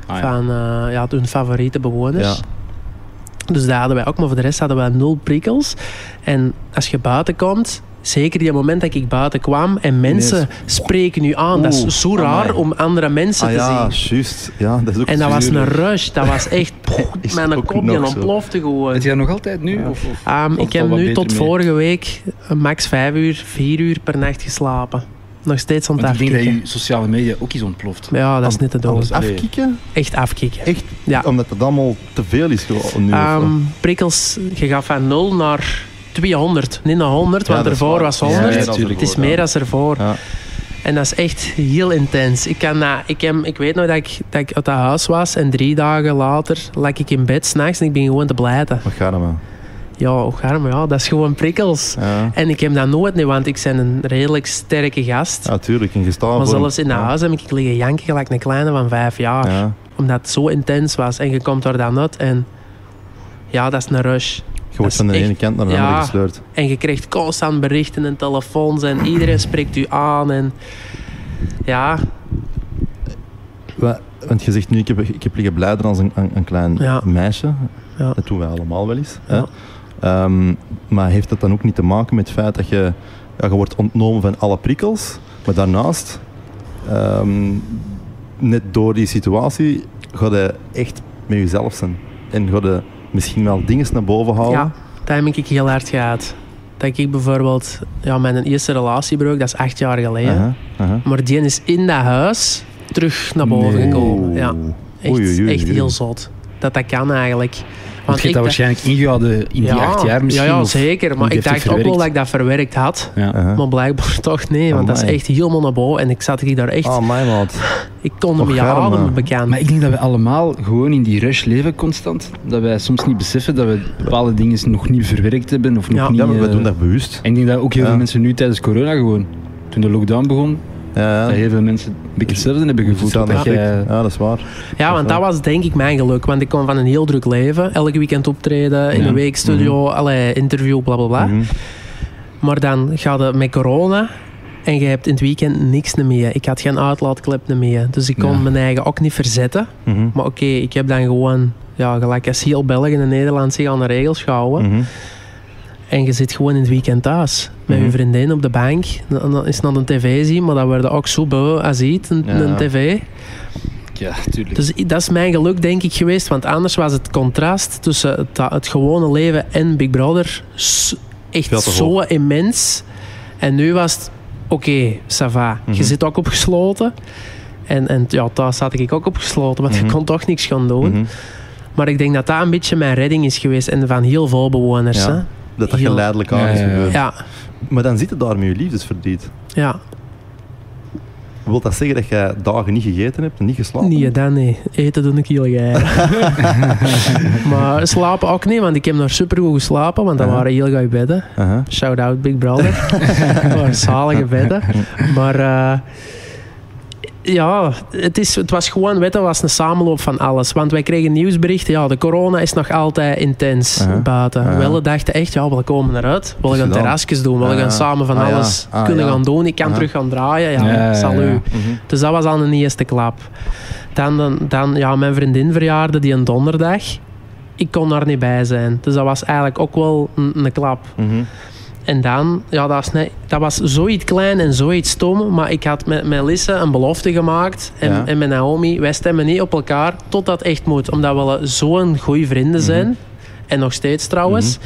Ah, ja. van eh, ja, hun favoriete bewoners. Ja. Dus dat hadden wij ook, maar voor de rest hadden wij nul prikkels. En als je buiten komt, zeker die moment dat ik buiten kwam en mensen spreken nu aan, dat is zo raar amai. om andere mensen Ah te ja, zien. juist. Ja, dat is ook En dat was een rush, dat was echt... <laughs> Is mijn ook kop nog die zo. ontplofte gewoon. Heb je dat nog altijd nu? Of, of? Ehm, ik heb nu tot mee? vorige week max 5 uur, 4 uur per nacht geslapen. Nog steeds aan het ik denk dat je sociale media ook is ontploft. Ja, dat is niet te doen. Afkicken? Echt afkicken. Echt? Ja. Omdat het allemaal te veel is gewoon nu. Ehm, prikkels, je gaat van 0 naar 200. Niet naar 100, Ja, want ervoor was Ja, 100. ja, dat is het is meer ja. dan ervoor. ja. En dat is echt heel intens. Ik, kan, dat- ik, heb, ik weet nog dat ik, dat ik uit dat huis was en drie dagen later lag ik in bed s'nachts en ik ben gewoon te blijten. Wat gaat er? Ja, hoe ja, dat is gewoon prikkels. Ja. En ik heb dat nooit niet, want ik ben een redelijk sterke gast. Ja, tuurlijk. En gestaan maar zelfs in dat ja. huis heb ik liggen janken gelijk een kleine van vijf jaar. Ja. Omdat het zo intens was. En je komt er dan uit en... Ja, dat is een rush. Je wordt van de echt- ene kant naar de Ja. andere gesleurd. En je krijgt constant berichten en telefoons en iedereen spreekt u aan. En ja, Wa- Want je zegt nu, ik heb, ik heb liggen blijden als een, een, een klein Ja. meisje. Ja. Dat doen wij allemaal wel eens. Hè? Ehm, maar heeft dat dan ook niet te maken met het feit dat je, ja, je wordt ontnomen van alle prikkels, maar daarnaast, ehm, net door die situatie, ga je echt met jezelf zijn. En ga je misschien wel dingen naar boven halen. Ja, dat heb ik heel hard gehad. Dat ik bijvoorbeeld, ja, mijn eerste relatiebreuk, dat is acht jaar geleden. Maar die is in dat huis terug naar boven Nee. gekomen. Ja, echt, Oei, oei, oei, echt oei. heel zot. Dat dat kan eigenlijk. Want je hebt dat waarschijnlijk ingehouden in die acht jaar misschien. Ja, ja zeker. Maar ik dacht ook wel dat ik dat verwerkt had. Ja. Maar blijkbaar <laughs> toch nee, want dat is echt helemaal naar boven. En ik zat hier daar echt... Ah, mijn maat. ik kon hem arme. ademen bekend. Maar ik denk dat we allemaal gewoon in die rush leven constant. Dat wij soms niet beseffen dat we bepaalde dingen nog niet verwerkt hebben. Of nog Ja. niet, Ja, maar we eh, doen dat bewust. En ik denk dat ook heel Ja. veel mensen nu tijdens corona gewoon, toen de lockdown begon, Ja, dat ja. heel veel mensen een beetje hetzelfde hebben gevoeld. Wat dat jij- Ja, dat is waar. Ja, want dat was denk ik mijn geluk. Want ik kwam van een heel druk leven. Elke weekend optreden, in Ja. een week studio, allerlei interview, bla bla bla. Mhm. Maar dan gaat het met corona en je hebt in het weekend niks meer. Ik had geen uitlaatklep meer. Dus ik kon Ja. mijn eigen ook niet verzetten. Mhm. Maar oké, ik heb dan gewoon, ja, gelijk als heel België en Nederland zich aan de regels gehouden. Mhm. En je zit gewoon in het weekend thuis. Met Mhm. je vriendin op de bank. En dan is naar een tv zien, maar dat werd ook zo beu als iets, een, Ja. een tv. Ja, tuurlijk. Dus dat is mijn geluk, denk ik, geweest. Want anders was het contrast tussen het, het gewone leven en Big Brother echt zo immens. En nu was het, oké, ça va. Mhm. Je zit ook opgesloten. En, en ja, thuis zat ik ook opgesloten, want <laughs> Mhm. je kon toch niks gaan doen. Mhm. Maar ik denk dat dat een beetje mijn redding is geweest. En van heel veel bewoners. Ja. Dat dat Heel- geleidelijk aan Ja, is gebeurd. Ja, Maar dan zit het daar met je liefdesverdriet. ja. Wil dat zeggen dat jij dagen niet gegeten hebt en niet geslapen Nee, dat niet. Eten doe ik heel graag. <laughs> maar slapen ook niet, want ik heb nog supergoed geslapen. Want dat waren heel goede bedden. Aha. Shout out Big Brother. <laughs> Dat waren zalige bedden. Maar eh, ja, het, is, het was gewoon, weet je, was een samenloop van alles. Want wij kregen nieuwsberichten, ja, de corona is nog altijd intens Aha. buiten. Aha. We dachten echt, ja, we komen eruit. We gaan terrasjes doen, we Ah, gaan samen van ah, alles Ah, kunnen gaan doen. Ik kan terug gaan draaien, ja, Ja. Mhm. Dus dat was al een eerste klap. Dan, dan, dan ja, mijn vriendin verjaarde die een donderdag. Ik kon daar niet bij zijn. Dus dat was eigenlijk ook wel een, een klap. Mhm. En dan, ja, dat was, net, dat was zoiets klein en zoiets stom. Maar ik had met, met Lisse een belofte gemaakt. En, Ja. en met Naomi, wij stemmen niet op elkaar tot dat echt moet. Omdat we zo'n goede vrienden zijn. Mhm. En nog steeds trouwens.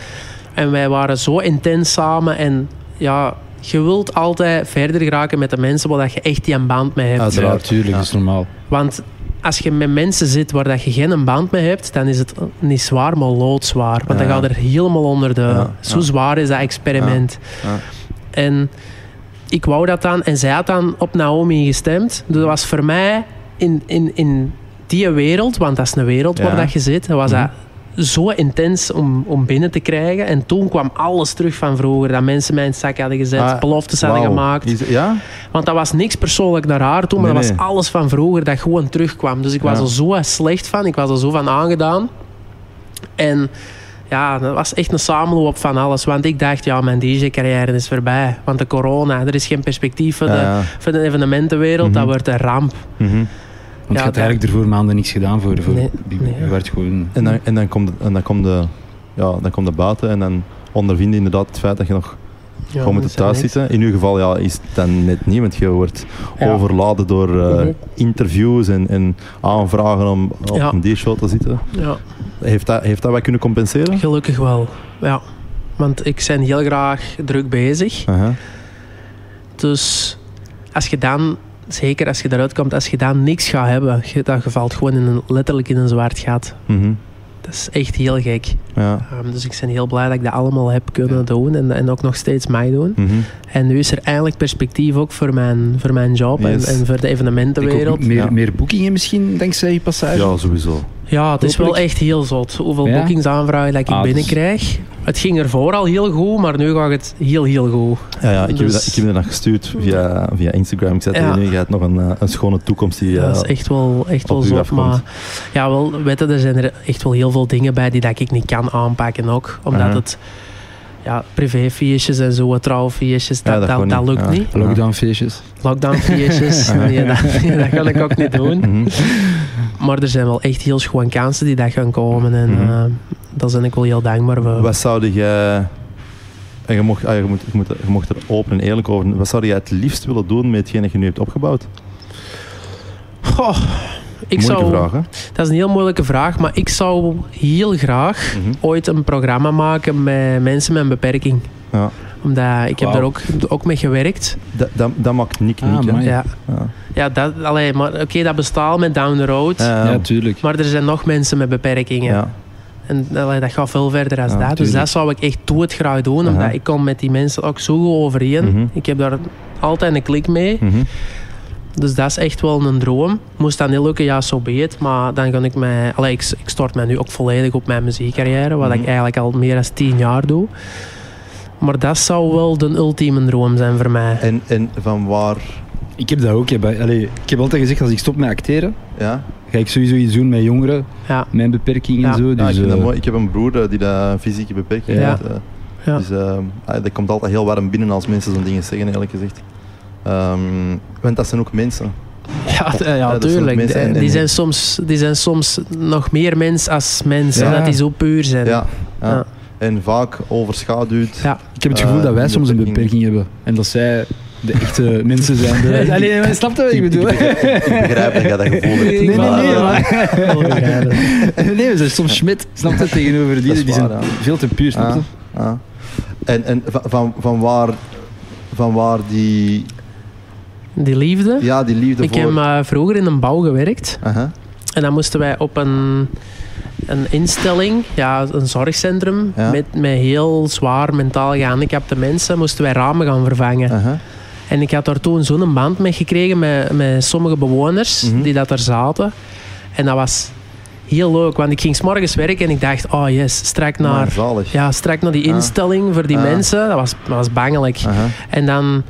En wij waren zo intens samen. En ja, je wilt altijd verder geraken met de mensen waar dat je echt die een band mee hebt. Ja, Uiteraard. tuurlijk, Ja. dat is normaal. Want als je met mensen zit waar dat je geen band mee hebt, dan is het niet zwaar, maar loodzwaar. Want dan gaat er helemaal onder de... Zo zwaar is dat experiment. En ik wou dat dan... En zij had dan op Naomi gestemd. Dus dat was voor mij in, in, in die wereld, want dat is een wereld waar dat je zit, dat was Mhm. dat zo intens om, om binnen te krijgen. En toen kwam alles terug van vroeger. Dat mensen mij in het zak hadden gezet, Ah, beloftes hadden gemaakt. Is- Ja? Want dat was niks persoonlijk naar haar toe, maar Nee, dat nee. was alles van vroeger dat gewoon terugkwam. Dus ik was Ja. er zo slecht van, ik was er zo van aangedaan. En ja, dat was echt een samenloop van alles. Want ik dacht, ja, mijn DJ-carrière is voorbij. Want de corona, er is geen perspectief voor, de, ja. voor de evenementenwereld. Mhm. Dat wordt een ramp. Mhm. Want Ja, je had eigenlijk ervoor maanden niks gedaan voor. voor Nee. Je werd gewoon... En dan, en dan komt de, en dan komt de, ja, dan komt de buiten en dan ondervind je inderdaad het feit dat je nog Ja, gewoon moet thuis zitten. In uw geval ja, is het dan net niet, want je wordt Ja. overladen door eh, Mhm. interviews en, en aanvragen om op Ja. een diershow te zitten. Ja, Heeft dat, heeft dat wat kunnen compenseren? gelukkig wel. Ja. Want ik ben heel graag druk bezig. Aha. Dus als je dan, zeker als je eruit komt, als je dan niks gaat hebben, je, dan je valt gewoon in een, letterlijk in een zwart gat. Mhm. Dat is echt heel gek. Ja. Um, dus ik ben heel blij dat ik dat allemaal heb kunnen doen en, en ook nog steeds mag doen. Mhm. En nu is er eindelijk perspectief ook voor mijn, voor mijn job Yes. en, en voor de Ik evenementenwereld. ook meer, Ja. meer boekingen misschien, dankzij je passage? ja, sowieso. Ja, het is wel echt heel zot. Hoeveel Ja? boekingsaanvragen dat ik Ah, dus- binnenkrijg. Het ging ervoor al heel goed, maar nu gaat het heel, heel goed. Ja, ja, ik, heb Dus- dat, ik heb dat nog gestuurd via, via Instagram. Ik zei Ja. tegen u, je hebt nog een, eh, een schone toekomst die... Ja, eh, dat is echt wel, echt wel zot. afkomt. Maar ja, wel, weet je, er zijn er echt wel heel veel dingen bij die dat ik niet kan aanpakken ook. Omdat het... ja, privéfeestjes en zo, trouwfeestjes, Ja, dat, dat dat, dat, niet. lukt Ja. niet. Lockdownfeestjes. Lockdownfeestjes, <laughs> nee, dat, <laughs> dat kan ik ook niet doen. Mhm. Maar er zijn wel echt heel schoon kansen die dat gaan komen. En Mhm. eh, daar ben ik wel heel dankbaar voor. Wat zou jij... En je mocht, ah, je, moet, je, moet, je mocht er open en eerlijk over... Wat zou jij het liefst willen doen met hetgeen dat je nu hebt opgebouwd? Goh, ik Moeilijke zou, vraag, hè? Dat is een heel moeilijke vraag, maar ik zou heel graag Mhm. ooit een programma maken met mensen met een beperking. Ja. Omdat ik heb daar ook, ook mee gewerkt. Dat, dat, dat maakt Nick Ah, niet, hè? Ja, Ja. ja dat, allee, maar oké, dat bestaat met Down the Road. Ja, Ja, tuurlijk. Maar er zijn nog mensen met beperkingen. ja. En allee, dat gaat veel verder dan Ja, dat. Dus dat zou ik echt toe het graag doen. Omdat ik kom met die mensen ook zo goed overeen. Mhm. Ik heb daar altijd een klik mee. Mhm. Dus dat is echt wel een droom. Moest dat niet lukken, ja, zo be het. Maar dan kan ik mij... Allee, ik, ik stort mij nu ook volledig op mijn muziekcarrière. Wat Mhm. ik eigenlijk al meer dan tien jaar doe. Maar dat zou wel de ultieme droom zijn voor mij. En, en van waar... Ik heb dat ook. Ik heb, allee, ik heb altijd gezegd, als ik stop met acteren, Ja? ga ik sowieso iets doen met jongeren, Ja, met beperkingen Ja. en zo. ja, Dus, ik vind dat eh, mooi. Ik heb een broer eh, die dat een fysieke beperking Ja. heeft. eh. Ja. Dus eh, ah, dat komt altijd heel warm binnen als mensen zo'n dingen zeggen, eerlijk gezegd. Ehm, want dat zijn ook mensen. ja, ja, Ja, dat zijn tuurlijk. en- die, zijn soms, die zijn soms nog meer mens als mensen. Ja. Dat die zo puur zijn. Ja, ja. Ja. En vaak overschaduwd. Ja. ik heb het gevoel Eh, dat wij soms een beperking. hebben. En dat zij de echte mensen zijn. De, allee, maar snap je wat ik bedoel? Ik, ik begrijp dat je dat gevoel hebt. Nee, nee, maar, nee, eh, maar... Nee, we zijn soms Schmidt. Snap je tegenover die? Die zijn veel te puur, snap je? ah, ah. En, en van, van, van, waar, van waar die, Die liefde. ja, die liefde ik voor... heb eh, vroeger in een bouw gewerkt. Aha, En dan moesten wij op een, een instelling, ja, een zorgcentrum, Ja. met, met heel zwaar mentaal gehandicapte mensen, moesten wij ramen gaan vervangen. aha. En ik had daar toen zo'n band mee gekregen met, met sommige bewoners Mhm. die dat er zaten. En dat was heel leuk, want ik ging 's morgens werken en ik dacht, oh yes, strak naar, ja, strak naar die Ah. instelling voor die Ah. mensen. Dat was, dat was bangelijk. Aha. En dan,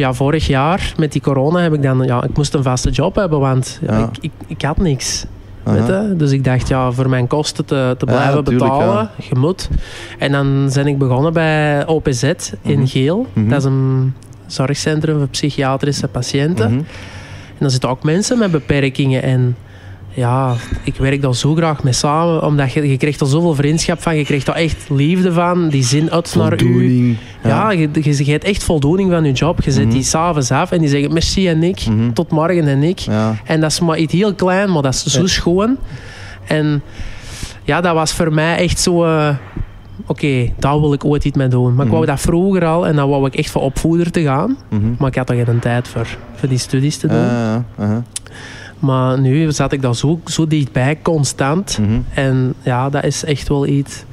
ja, vorig jaar met die corona heb ik dan, ja, ik moest een vaste job hebben, want ja, ik, ik, ik had niks. aha. Weet je? Dus ik dacht, ja, voor mijn kosten te, te Ja, blijven tuurlijk, betalen, je moet. En dan ben ik begonnen bij OPZ in Mhm. Geel. Mhm. Dat is een zorgcentrum voor psychiatrische patiënten. Mhm. En dan zitten ook mensen met beperkingen. En ja, ik werk daar zo graag mee samen, omdat je, je krijgt er zoveel vriendschap van. Je krijgt er echt liefde van, die zin uit naar u. Voldoening. Ja, je, je, je hebt echt voldoening van je job. Je zet Mhm. die s'avonds af en die zeggen merci en ik, Mhm. tot morgen en ik. Ja. En dat is maar iets heel klein, maar dat is zo Ja. schoon. En ja, dat was voor mij echt zo... eh, Oké, daar wil ik ooit iets mee doen. Maar ik wou Mhm. dat vroeger al en dan wou ik echt voor opvoeder te gaan. Mhm. Maar ik had er geen tijd voor, voor die studies te doen. Ja, ja. Maar nu zat ik daar zo, zo dichtbij, constant. Mhm. En ja, dat is echt wel iets...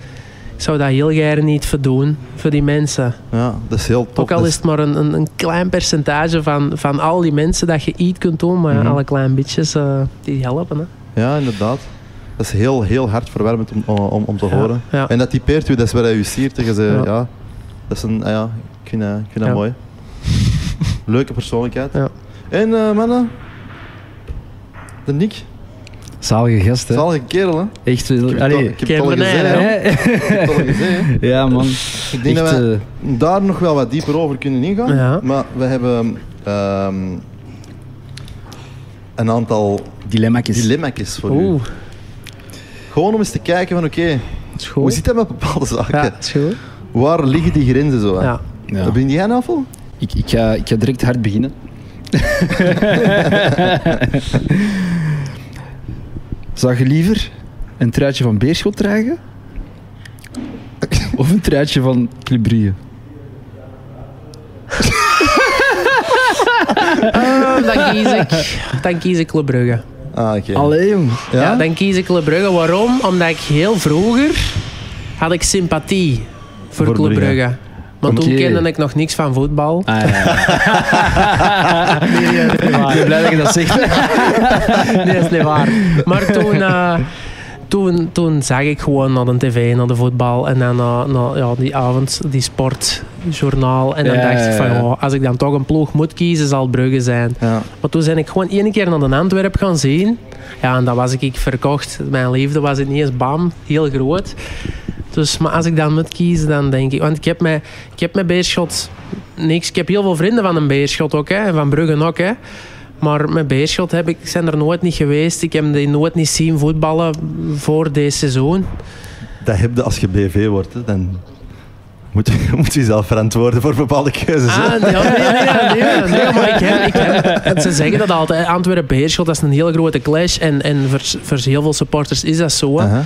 Ik zou dat heel graag niet verdoen voor die mensen. Ja, dat is heel tof. Ook al is het maar een, een, een klein percentage van, van al die mensen dat je iets kunt doen, maar Mhm. alle kleine bitjes eh, die helpen. Hè. Ja, inderdaad. Dat is heel, heel hartverwarmend om, om, om te Ja, horen. ja. En dat typeert u, dat is wat u siert. ja. Ja. dat is een, ah ja, ik vind, dat- ik vind dat mooi. <laughs> Leuke persoonlijkheid. Ja. En eh, mannen, de Nick, Zalige gast, hè? zalige kerel hè. Echt, Ik heb het al- allee. ik heb het al gezegd. Hè. Ik al gezegd. Ja, man. Ik denk Echt, dat we eh, daar nog wel wat dieper over kunnen ingaan. Ja. Maar we hebben ehm, een aantal dilemma's. dilemma's voor u. Oeh, Gewoon om eens te kijken van oké, is hoe zit dat met bepaalde zaken? Ja, is goed. Waar liggen die grenzen zo? hè? Ja. Ja. Ben jij nou vol? Ik, ik, ga, ik ga direct hard beginnen. <laughs> <laughs> Zou je liever een truitje van Beerschot dragen? Of een truitje van Club Brugge? Ah, dan kies ik, dan kies ik Club Brugge. Ah, oké. Allee, jong. Ja? dan kies ik Club Brugge. Waarom? Omdat ik heel vroeger had ik sympathie voor, Voor Club Brugge. Brugge. Maar toen kende ik nog niks van voetbal. Ah, ja. <laughs> Ik ben blij dat je dat zegt. <laughs> nee, dat is niet waar. Maar toen, eh, toen, toen zag ik gewoon naar de tv, naar de voetbal en dan naar, naar ja, die avond, die sportjournaal. En dan Ja, dacht ik van, ja, als ik dan toch een ploeg moet kiezen, zal het Brugge zijn. Ja. Maar toen ben ik gewoon één keer naar de Antwerp gaan zien. Ja, en dat was ik, ik verkocht. Mijn liefde was het niet eens bam, heel groot. Dus, maar als ik dan moet kiezen, dan denk ik... Want ik heb met, ik heb met Beerschot niks... Ik heb heel veel vrienden van een Beerschot ook, hè. En van Bruggen ook, hè. Maar met Beerschot heb ik, zijn er nooit niet geweest. Ik heb die nooit niet zien voetballen voor deze seizoen. Dat heb je als je BV wordt, hè. dan moet je, <laughs> moet je zelf verantwoorden voor bepaalde keuzes. Ah, nee, nee, nee, maar ik heb, ik heb, ze zeggen dat altijd. Antwerpen-Beerschot, dat is een hele grote clash. En, en voor, voor heel veel supporters is dat zo. hè. Aha.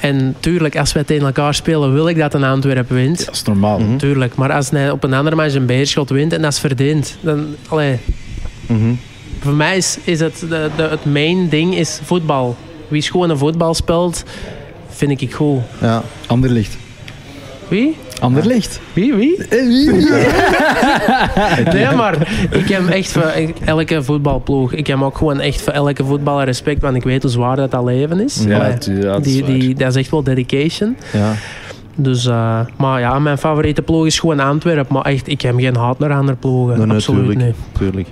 En tuurlijk, als wij tegen elkaar spelen, wil ik dat een Antwerpen wint. Dat is normaal. Mhm. Tuurlijk, maar als hij op een andere match een Beerschot wint en dat is verdiend, dan... Allee, Mhm. voor mij is, is het, de, de, het main ding is voetbal. Wie schone voetbal speelt, vind ik goed. Ja. Anderlicht. Wie? Anderlicht. Wie? Wie? <laughs> <laughs> Nee, maar ik heb echt voor elke voetbalploeg. Ik heb ook gewoon echt voor elke voetballer respect, want ik weet hoe zwaar dat, dat leven is. Ja, Allee, ja, dat is die, die, dat is echt wel dedication. Ja. Dus, eh, maar ja, mijn favoriete ploeg is gewoon Antwerpen. Maar echt, ik heb geen haat naar andere ploegen. Nee, nee, Absoluut tuurlijk. niet. Tuurlijk.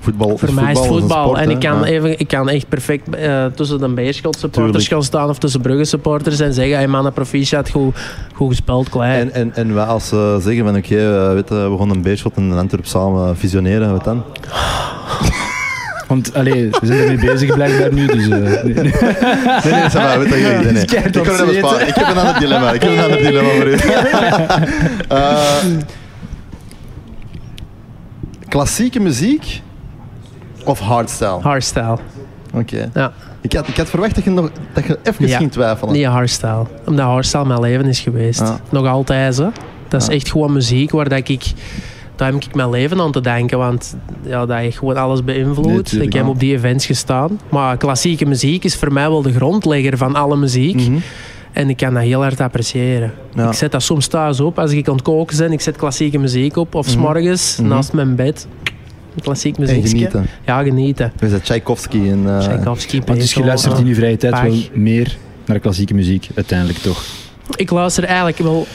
Voetbal Voor mij is het een voetbal. sport, en ik kan, Ja. even, ik kan echt perfect eh, tussen de Beerschot supporters Tuurlijk. gaan staan of tussen Brugge supporters en zeggen: hey mannen, proficiat, goed, goed gespeeld, klein. En, en, en wij als ze zeggen van oké, eh, weet we gaan een Beerschot en een Antwerp samen fusioneren, wat dan? <laughs> Want allee, we zijn ermee bezig blijkbaar nu. Dus, eh, nee, <laughs> nee. Nee, Ik heb een ander dilemma. Ik heb een ander dilemma voor u. <laughs> Eh, klassieke muziek of hardstyle? Hardstyle. Oké. Ja. Ik, had, ik had verwacht dat je, nog, dat je even Ja. ging twijfelen. Niet hardstyle. Omdat hardstyle mijn leven is geweest. Ja. Nog altijd. Hè. Dat is echt gewoon muziek waar dat ik... Daar heb ik mijn leven aan te denken. Want ja, dat heeft gewoon alles beïnvloed. Nee, ik heb op die events gestaan. Maar klassieke muziek is voor mij wel de grondlegger van alle muziek. Mhm. En ik kan dat heel hard appreciëren. Ja. Ik zet dat soms thuis op. Als ik aan het koken ben, ik zet klassieke muziek op. Of Mhm. s'morgens, Mhm. naast mijn bed. Klassiek En muziek. genieten. Ja, genieten. We zijn Tchaikovsky en... eh, Tchaikovsky, Maar dus je luistert in je vrije tijd wel meer naar klassieke muziek, uiteindelijk toch? Ik luister eigenlijk wel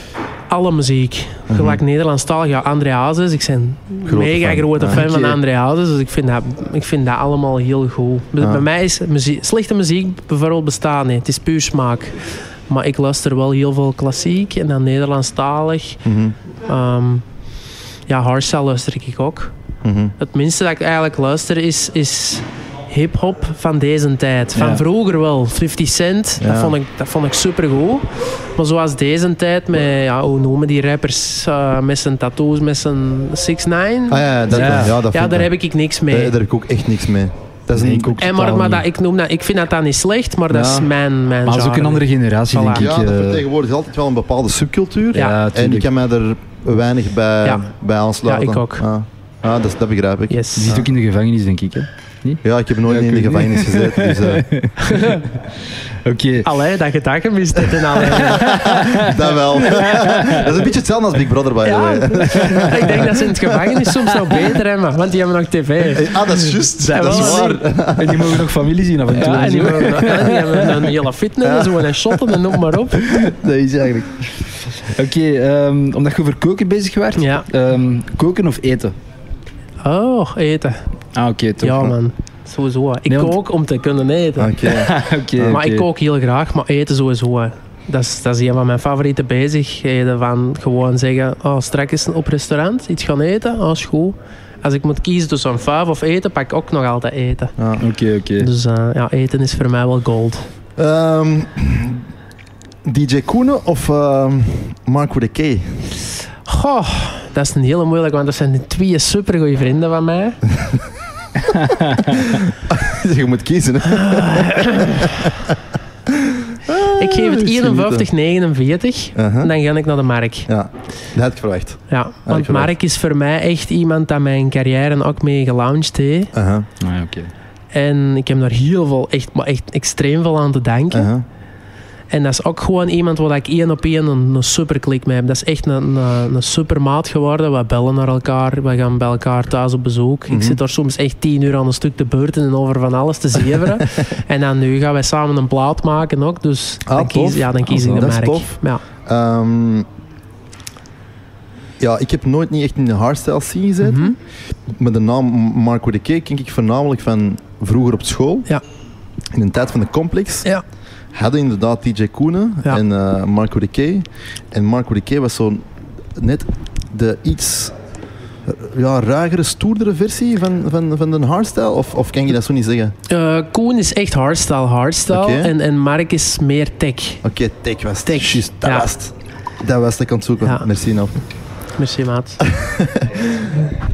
alle muziek. Mhm. Gelijk Nederlandstalig, ja, André Hazes. Ik ben Grote mega fan. grote Ah, fan van. André Hazes. Dus ik vind, dat, ik vind dat allemaal heel goed. Bij- Ah. Bij mij is muziek, slechte muziek bijvoorbeeld bestaat niet. Het is puur smaak. Maar ik luister wel heel veel klassiek en dan Nederlandstalig. Ehm ja, hardstyle luister ik ook. mhm. Het minste dat ik eigenlijk luister is, is hip-hop van deze tijd. Van Ja. vroeger wel. 50 Cent, Ja. dat, vond ik, dat vond ik supergoed. Maar zoals deze tijd, met, ja, hoe noemen die rappers, eh, met zijn tattoos, met zijn 6 9 Ah ja, dat, Ja. ja. dat ja, vind daar ik- heb ik niks Daar, mee. daar heb ik ook echt niks mee. Dat is Nee, een, en maar, maar dat, niet. ik, noem dat, ik vind dat dan niet slecht, maar dat Ja. is mijn, mijn Maar dat is ook een andere generatie, Voilà. denk ik. ja, dat eh. vertegenwoordigt altijd wel een bepaalde subcultuur. Ja. En ik kan mij er weinig bij, Ja. bij aansluiten. Ja, ik ook. Ah, dat, dat begrijp ik. Yes. Die zit ook in de gevangenis, denk ik. Hè? Ja, ik heb nooit Ja, in de gevangenis gezeten. Dus, eh, <laughs> <laughs> Oké. Allee, dat je dat gemist hebt en allee. <laughs> dat wel. <laughs> dat is een beetje hetzelfde als Big Brother, by the Ja, way. <laughs> ik denk dat ze in het gevangenis soms nog beter hebben, want die hebben nog tv. Ah, dat is juist. Dat Dat is wel, waar. En die mogen nog familie zien af en toe. Ja, en en die, nog- ja, die hebben een hele fitness en zo en shotten en noem maar op. Dat is eigenlijk... Oké, ehm, omdat je over koken bezig werd. Ja. Ehm, koken of eten? Oh, eten. Ah, oké, toch. Ja, man. Sowieso. Ik Nee, want- kook om te kunnen eten. Oké. <laughs> Oké, Maar ik kook heel graag, maar eten sowieso. Dat is, dat is een van mijn favoriete bezigheden. Van gewoon zeggen, oh, straks op restaurant iets gaan eten, oh, is goed. Als ik moet kiezen tussen een of eten, pak ik ook nog altijd eten. Ja. Oké, oké. Dus eh, ja, eten is voor mij wel gold. Ehm, DJ Koenen of Mark with a K? Goh, dat is een hele moeilijke, want dat zijn twee supergoeie vrienden van mij. <laughs> <laughs> Je moet kiezen. Hè? <laughs> Ik geef het genieten. 51-49 Uh-huh. en dan ga ik naar de Mark. Ja, dat had ik verwacht. Ja, want. Mark is voor mij echt iemand dat mijn carrière ook mee gelaunched heeft. Uh-huh. Ah, oké. En ik heb daar heel veel, echt, maar echt extreem veel aan te denken. Uh-huh. En dat is ook gewoon iemand waar ik één op één een, een super klik mee heb. Dat is echt een, een, een super maat geworden. We bellen naar elkaar, we gaan bij elkaar thuis op bezoek. Mhm. Ik zit daar soms echt tien uur aan een stuk te beurten en over van alles te <laughs> zeveren. en dan nu gaan wij samen een plaat maken ook. Dus Ah, dan kies, ja, dan kies Ah, ik de dat is merk. tof. Ja. Ehm, ja, ik heb nooit niet echt in de hardstyle scene gezeten. Mhm. Met de naam Mark with a K ken ik voornamelijk van vroeger op school. Ja. In de tijd van de complex. Ja. Hadden inderdaad DJ Koenen Ja. en eh, Marco de Key. En Marco de Key was zo net de iets eh, ja, ruigere, stoerdere versie van, van, van de hardstyle? Of, of kan je dat zo niet zeggen? Eh, Koen is echt hardstyle, hardstyle. En, en Mark is meer tech. Oké, tech was. Tech, Juist, dat ja. was het. Dat was aan het zoeken. Ja. Merci, Nel. Merci, maat. <laughs>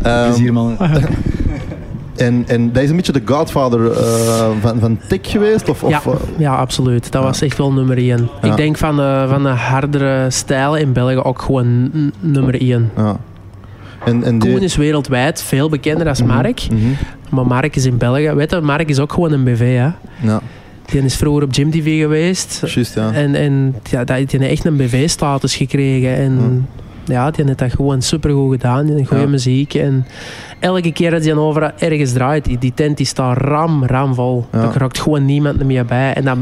Ehm, Plezier, man. <laughs> en, en dat is een beetje de godfather eh, van, van tech geweest? Of, Ja, of, eh, ja, absoluut. Dat was echt wel nummer 1. Ja. Ik denk van de, van de hardere stijlen in België ook gewoon nummer 1. ja. En, en die- Koen is wereldwijd veel bekender als Mhm, Mark. mhm, Maar Mark is in België. Weet je, Mark is ook gewoon een BV. Hè? Ja, Die is vroeger op Gym TV geweest. juist, ja. En, en ja, die heeft echt een BV-status gekregen. En ja, die heeft dat gewoon supergoed gedaan. Die goede Ja. muziek. En elke keer dat hij over ergens draait, die, die tent die staat ram, ram vol. Ja. Daar raakt gewoon niemand meer bij. En dat,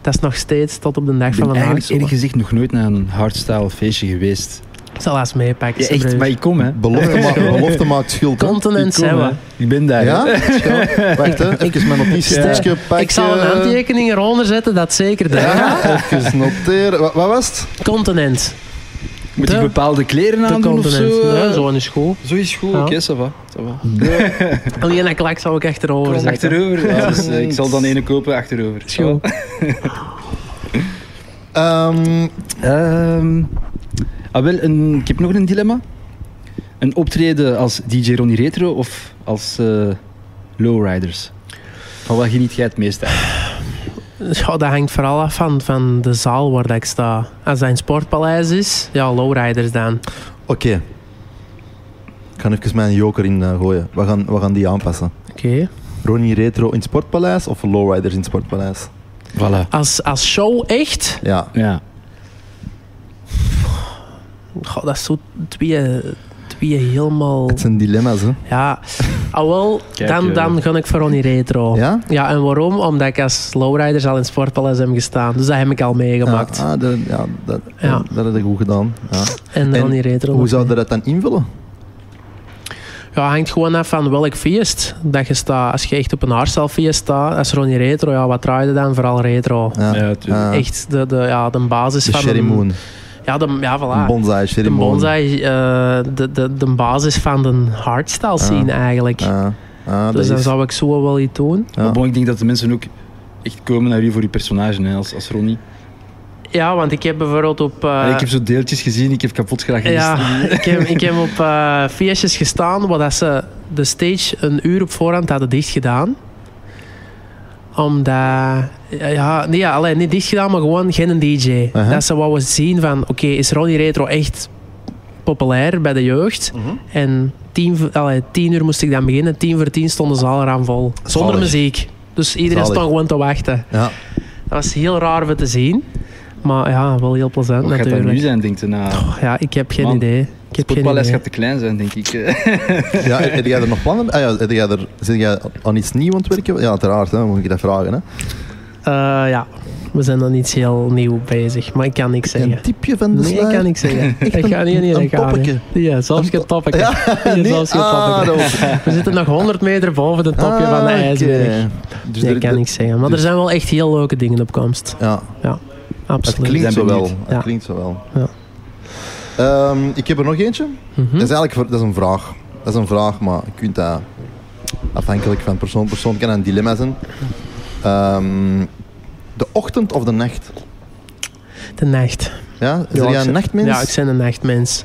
dat is nog steeds tot op de dag Ik van ben vandaag eigenlijk zo. eerlijk gezegd nog nooit naar een hardstyle feestje geweest. Ik zal eens meepakken. Ja, echt, maar ik kom, hè. Belofte, ma- <laughs> belofte maakt schuld. Continent Ik zijn we. Ik ben daar. Ja? Wacht, hè. even mijn notitiestukje pakken. Ik zal een handtekening eronder zetten, dat zeker. Ja. Ja, even noteren. Wat, wat was het? Continent. Moet ik bepaalde kleren De aandoen of zo? Ja, eh? zo is goed. Zo is goed. Ja. Oké, ça va. Ça va. <laughs> Alleen een klak zou ik achterover zetten. achterover. Ja, dus, eh, ik zal dan ene kopen achterover. Is goed. <laughs> Ehm, Ehm, ah, wel, een, ik heb nog een dilemma. Een optreden als DJ Ronnie Retro of als eh, Lowriders? Van wat geniet jij het meest uit? Ja, dat hangt vooral af van, van de zaal waar dat ik sta. Als dat een sportpaleis is, ja, lowriders dan. Oké. Ik ga even mijn joker in eh, gooien. We gaan, we gaan die aanpassen. Oké. Ronnie Retro in het Sportpaleis of Lowriders in het Sportpaleis? Voilà. Als, als show echt, Ja. Ja. goh, dat is zo twee, twee helemaal... Het zijn dilemma's, hè. Ja, ah, wel, <laughs> Kijk, dan, eh. dan ga ik voor Ronnie Retro. Ja? Ja, en waarom? Omdat ik als lowriders al in het sportpaleis heb gestaan. Dus dat heb ik al meegemaakt. Ja, ah, dat, ja, dat, Ja. dat heb ik goed gedaan. Ja. En En Ronnie Retro. Hoe zou je dat dan invullen? Ja, hangt gewoon af van welk feest dat je staat. Als je echt op een hardstyle-feest staat, als Ronnie Retro, ja, wat draai je dan? Vooral retro. Ja, Ja, tuurlijk. Ah, Echt de, de, ja, de basis de van Sherry een-. Ja, de, ja, Een voilà. bonsai, De bonsai, eh, de, de, de basis van de hardstyle scene eigenlijk. Ah, ah, dat dus dan is- zou ik zo wel iets doen. Ja. Maar bon, ik denk dat de mensen ook echt komen naar u voor uw personage, hè, als, als Ronnie. Ja, want ik heb bijvoorbeeld op... eh, ik heb zo deeltjes gezien, ik heb kapot graag ja, <laughs> ik heb, ik heb op eh, feestjes gestaan waar dat ze de stage een uur op voorhand hadden dicht gedaan. Omdat... Ja, nee, ja, alleen niet dicht gedaan, maar gewoon geen DJ. Aha. Dat ze wouden zien van... Oké, is Ronnie Retro echt populair bij de jeugd? Mhm. En tien, allee, tien uur moest ik dan beginnen. Tien voor tien stond de zaal eraan vol. Zonder Zalig. muziek. Dus iedereen Zalig. stond gewoon te wachten. Ja. Dat was heel raar om te zien. Maar ja, wel heel plezant Wat gaat dat natuurlijk. nu zijn, denkt u? Na... Ja, ik heb geen Man, idee. Ik Het idee. gaat te klein zijn, denk ik. eh. <laughs> ja, heb jij er nog plannen? Ah, ja, heb jij er, zit jij aan iets nieuws aan het werken? Ja, uiteraard, hè, moet ik dat vragen. Hè. Eh, ja, we zijn dan iets heel nieuw bezig, maar ik kan niks zeggen. Een tipje van de Nee, ik kan niks zeggen. <laughs> Echt ik een- ga niet, niet, een toppetje? niet. Ja, zelfs geen toppetje. Ja, <laughs> Ja, nee? zelfs geen Ah, We zitten nog 100 meter boven de topje Ah, van de oké. ijsberg. Dus Nee, ik kan niks zeggen. Maar dus- er zijn wel echt heel leuke dingen op komst. Ja, het Absoluut. klinkt Ben zo wel. Het Ja. klinkt zo wel. Ja. Ehm, ik heb er nog eentje. Mhm. Dat is eigenlijk dat is een vraag. Dat is een vraag, maar je kunt dat afhankelijk van persoon persoon kan een dilemma zijn. Ehm, de ochtend of de nacht? De nacht. Ja, is Ja, er een nachtmens? Ja, ik ben een nachtmens.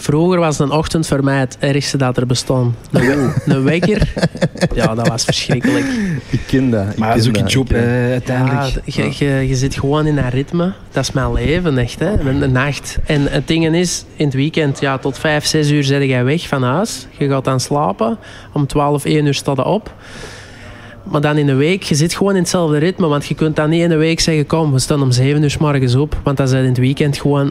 Vroeger was een ochtend voor mij het ergste dat er bestond. Een, we- een wekker, ja, dat was verschrikkelijk. Ik ken dat. ik Maar dat is ook je dat, job, hè, Ja, uiteindelijk. je, je, je zit gewoon in dat ritme. Dat is mijn leven, echt. Hè? Een, een nacht. En het ding is, in het weekend, ja, tot 5, 6 uur zit jij weg van huis. Je gaat dan slapen. Om 12, 1 uur staat je op. Maar dan in de week, je zit gewoon in hetzelfde ritme. Want je kunt dan niet in de week zeggen, kom, we staan om 7 uur 's morgens op. Want dan zijn in het weekend gewoon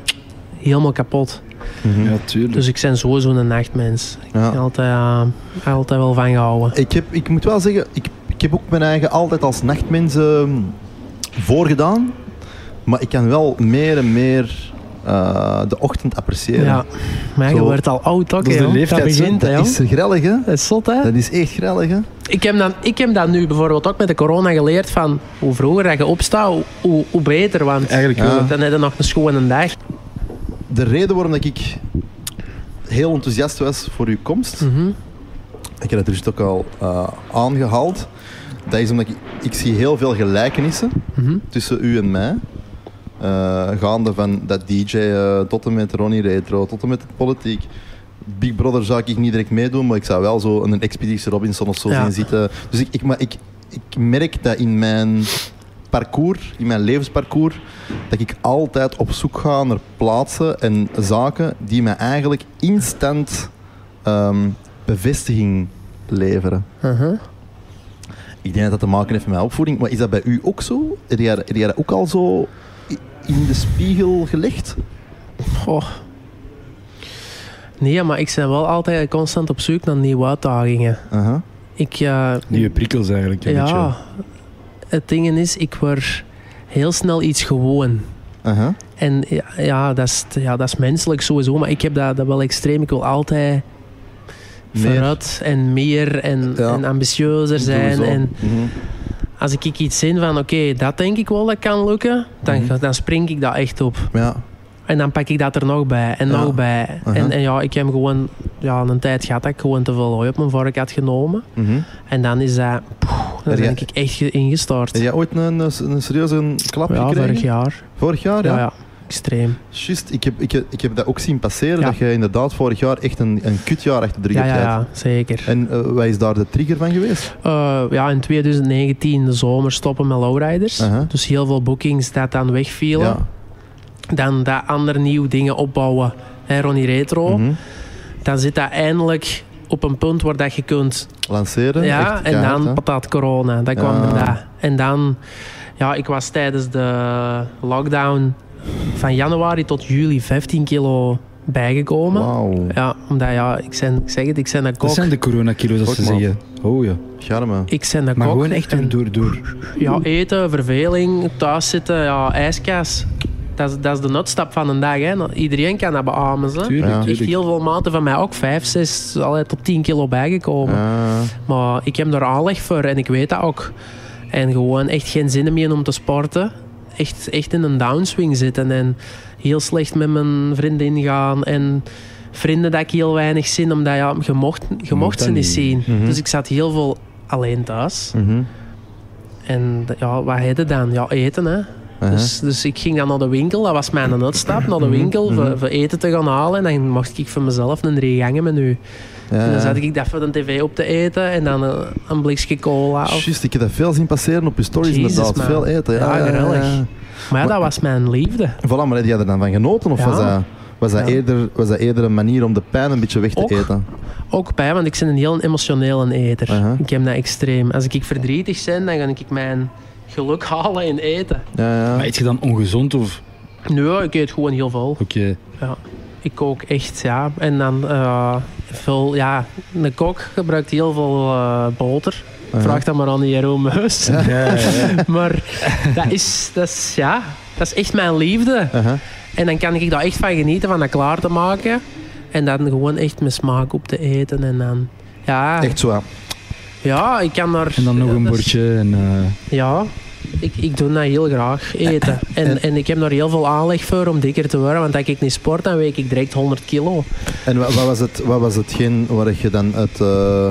helemaal kapot. Mhm. Ja, tuurlijk. Dus ik ben sowieso een nachtmens. Ik Ja. heb altijd, ja, altijd wel van gehouden. Ik, heb, ik moet wel zeggen, ik, ik heb ook mijn eigen altijd als nachtmens ehm, voorgedaan. Maar ik kan wel meer en meer eh, de ochtend appreciëren. Ja, maar je Zo. wordt al oud ook, Dat is hè, de leeftijd, Dat begint, is grellig, hè? Dat is zot, hè? Dat is echt grellig, hè? Ik heb, dan, ik heb dat nu bijvoorbeeld ook met de corona geleerd van hoe vroeger dat je opstaat, hoe, hoe, beter. Want Eigenlijk Ja. dan heb je nog een schone dag. De reden waarom dat ik heel enthousiast was voor uw komst, Mhm. ik heb het dus ook al eh, aangehaald, dat is omdat ik, ik zie heel veel gelijkenissen Mhm. tussen u en mij. Eh, gaande van dat DJ eh, tot en met Ronnie Retro, tot en met de politiek. Big Brother zou ik niet direct meedoen, maar ik zou wel zo een Expeditie Robinson of zo Ja. zien zitten. Dus ik, ik, maar ik, ik merk dat in mijn parcours, in mijn levensparcours, dat ik altijd op zoek ga naar plaatsen en zaken die mij eigenlijk instant ehm, bevestiging leveren. Mhm. Ik denk dat dat te maken heeft met mijn opvoeding. Maar is dat bij u ook zo? Heb jij, heb jij dat ook al zo in de spiegel gelegd? Goh. Nee, maar ik ben wel altijd constant op zoek naar nieuwe uitdagingen. Aha. Ik, eh, Nieuwe prikkels eigenlijk. Een ja. Het ding is, ik word heel snel iets gewoon. En ja, ja, dat is, ja, dat is menselijk sowieso, maar ik heb dat, dat wel extreem. Ik wil altijd Meer. vooruit en meer en, Ja. en ambitieuzer zijn. En Mhm. als ik iets zie van, oké, dat denk ik wel dat kan lukken, dan, Mhm. dan spring ik dat echt op. Ja. En dan pak ik dat er nog bij en Ja. nog bij. En, en ja, ik heb gewoon ja, een tijd gehad dat ik gewoon te veel hooi op mijn vork had genomen. Mhm. En dan is dat, poeh, Heb ben ik echt ge- ingestort. Heb jij ooit een, een, een serieuze klap ja, gekregen? vorig jaar. Vorig jaar, Ja, ja. extreem. Juist, ik heb, ik, heb, ik heb dat ook zien passeren, Ja. dat je inderdaad vorig jaar echt een, een kutjaar achter de rug Ja, hebt ja, ja, zeker. En eh, wat is daar de trigger van geweest? Eh, ja, in 2019 de zomer stoppen met lowriders. Dus heel veel bookings dat dan wegvielen. Ja. Dan dat andere nieuwe dingen opbouwen. Hè, Ronnie Retro. Mhm. Dan zit dat eindelijk op een punt waar dat je kunt Lanceren. Ja, echt en dan hè? patat corona. Dat kwam Ja. er dat. En dan, ja, ik was tijdens de lockdown van januari tot juli 15 kilo bijgekomen. Wauw. Ja, omdat ja, ik, zijn, ik zeg het, ik ben een Dat kok. zijn de coronakilo's, als ze zeggen. Oh ja. Charme. Ik ben een Maar kok. gewoon echt en- door, door. Ja, eten, verveling, thuis zitten, ja, ijskas. Dat is, dat is de nutstap van een dag. Hè. Nou, Iedereen kan dat beamen. Hè. Tuurlijk, Ja. Echt tuurlijk. heel veel maten van mij ook 5, 6, allee, tot 10 kilo bijgekomen. Ja. Maar ik heb daar aanleg voor en ik weet dat ook. En gewoon echt geen zin meer om te sporten. Echt, echt in een downswing zitten en heel slecht met mijn vriendin gaan. En vrienden dat ik heel weinig zin, omdat ja, je mocht, je mocht ze niet niet. zien. Mhm. Dus ik zat heel veel alleen thuis. Mhm. En ja, wat heette dan? Ja, eten hè. Dus, dus ik ging dan naar de winkel, dat was mijn uitstap, naar de winkel mhm. voor, voor eten te gaan halen. En dan mocht ik voor mezelf een drie gangen menu. Ja, En dan ja. zat ik dat voor de tv op te eten en dan een, een blikje cola. Of... Juist, ik heb dat veel zien passeren op je stories Jezus, inderdaad. man. Veel eten. Ja, Ja. Maar dat was mijn liefde. Voilà, maar heb jij er dan van genoten? Of was, dat, was, dat Ja. eerder, was dat eerder een manier om de pijn een beetje weg te Ook. eten? Ook bij, want ik ben een heel emotionele eter. Ik heb dat extreem. Als ik verdrietig ben, dan ga ik mijn geluk halen in eten. Ja, ja. Maar eet je dan ongezond of... Nee, ik eet gewoon heel veel. Oké. Ik kook echt, ja. En dan eh, veel, ja, een kok gebruikt heel veel eh, boter. Aha. Vraag dat maar aan die Jeroen Meus. Ja, ja, ja. <laughs> Maar dat is, dat, is, ja, dat is echt mijn liefde. Aha. En dan kan ik daar echt van genieten, van dat klaar te maken. En dan gewoon echt mijn smaak op te eten. En dan, ja, Echt zo, ja. ja ik kan daar... En dan nog een bordje. En, eh, Ja, ik, ik doe dat heel graag, eten. En, en- ik heb daar heel veel aanleg voor om dikker te worden. Want als ik niet sport, dan weeg ik direct 100 kilo. En wat, wat was het, wat was hetgeen waar je dan het, eh,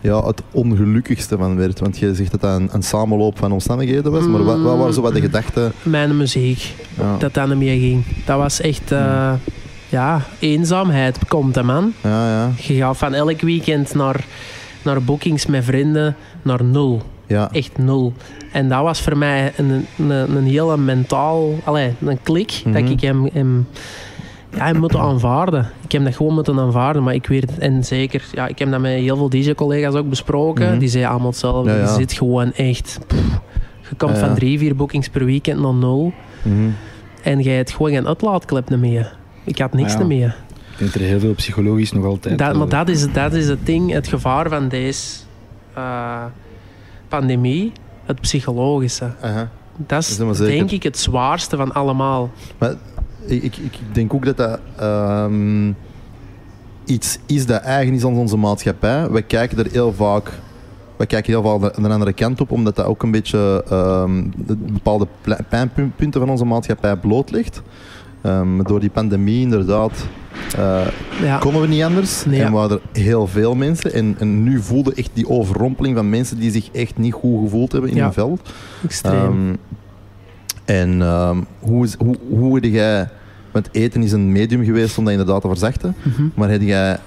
ja, het ongelukkigste van werd? Want je zegt dat dat een, een samenloop van omstandigheden was. Maar wat, wat waren zo wat de gedachten? Mijn muziek, Ja, dat dat meer ging. Dat was echt... eh, ja, eenzaamheid komt, hè, man. ja, ja. Je gaat van elk weekend naar, naar bookings met vrienden naar nul. Ja. Echt nul. En dat was voor mij een, een, een hele mentaal... Allee, een klik Mhm. dat ik hem, hem, ja, hem moet aanvaarden. Ik heb dat gewoon moeten aanvaarden. Maar ik weet... En zeker... Ja, ik heb dat met heel veel DJ-collega's ook besproken. Mhm. Die zeiden allemaal hetzelfde. Ja, ja. Je zit gewoon echt... pff, je komt Ja, van drie, vier bookings per weekend naar nul. Mhm. En jij hebt gewoon geen uitlaatklep meer. Ik had niks meer. ik denk er heel veel psychologisch nog altijd... Dat, eh, maar dat is, dat is het ding, het gevaar van deze eh, pandemie, het psychologische. Dat Dat is denk ik het zwaarste van allemaal. Maar ik, ik, ik denk ook dat dat ehm, iets is dat eigen is aan onze maatschappij. We kijken er heel vaak, we kijken heel vaak aan de andere kant op, omdat dat ook een beetje ehm, de bepaalde pijnpunten van onze maatschappij blootlegt. Ehm, door die pandemie inderdaad eh, Ja, konden we niet anders. Nee. En waren er heel veel mensen. En, en nu voelde echt die overrompeling van mensen die zich echt niet goed gevoeld hebben in hun veld. extreem. Ehm, en ehm, hoe, is, hoe, hoe heb jij... Want eten is een medium geweest om dat inderdaad te verzachten. Mhm. Maar heb jij...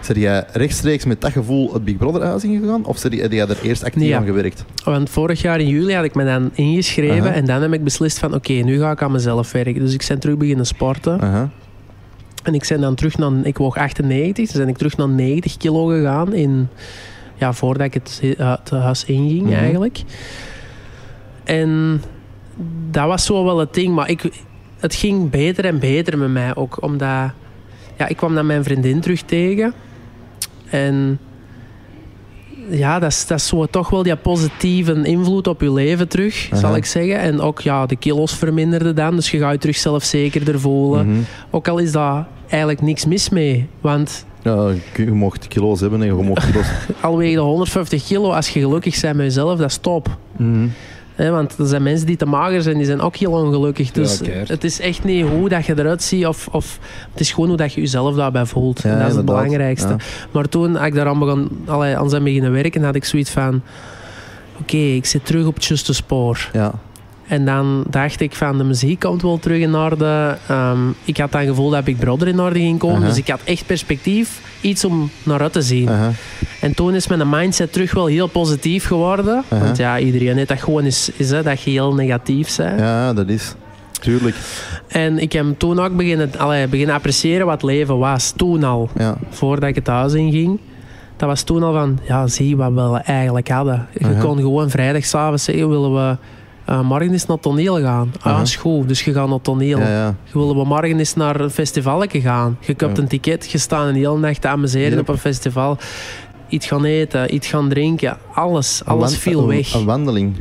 Zeg jij rechtstreeks met dat gevoel het Big Brother huis ingegaan? Of heb jij er eerst actief Nee, ja. aan gewerkt? Want vorig jaar in juli had ik me dan ingeschreven en dan heb ik beslist van oké, nu ga ik aan mezelf werken. Dus ik ben terug beginnen sporten. En ik ben dan terug naar, ik woog 98, dus ben ik terug naar 90 kilo gegaan in, ja, voordat ik het, hu- het huis inging Mhm. eigenlijk. En dat was zo wel het ding, maar ik, het ging beter en beter met mij ook, omdat ja, ik kwam dan mijn vriendin terug tegen. En ja, dat is, dat is zo toch wel die positieve invloed op je leven terug, zal ik zeggen. En ook ja, de kilo's verminderden dan, dus je gaat je terug zelfzekerder voelen. Mhm. Ook al is daar eigenlijk niks mis mee. Want Ja, je mocht kilo's hebben en je mocht kilo's... al weeg je 150 kilo, als je gelukkig bent met jezelf, dat is top. Mhm. Hè, want er zijn mensen die te mager zijn, die zijn ook heel ongelukkig. Dus het is echt niet hoe dat je eruit ziet, of, of het is gewoon hoe dat je jezelf daarbij voelt. Ja, en dat is het belangrijkste. Maar toen ik daaraan begon, allee, aan zijn beginnen werken, had ik zoiets van... Oké, ik zit terug op het juiste spoor. Ja. En dan dacht ik van de muziek komt wel terug in orde. Ehm, ik had dan gevoel dat Big Brother in orde ging komen. Dus ik had echt perspectief, iets om naar uit te zien. En toen is mijn mindset terug wel heel positief geworden. Want ja, iedereen heeft dat gewoon is, is hè, dat je heel negatief bent. ja, dat is... Tuurlijk. En ik heb toen ook beginnen, allee, beginnen appreciëren wat leven was. Toen al, Ja. voordat ik het huis inging. Dat was toen al van, ja, zie wat we eigenlijk hadden. Je kon gewoon vrijdagavond zeggen, willen we eh, morgen eens naar het toneel gaan? Ah, is goed. Dus je gaat naar het toneel. Ja, ja. Je willen we morgen eens naar een festivaletje gaan. Je koopt Ja. een ticket, je staat een hele nacht te amuseren Yep. op een festival. Iets gaan eten, iets gaan drinken. Alles, Een alles viel een- weg. Een wandeling.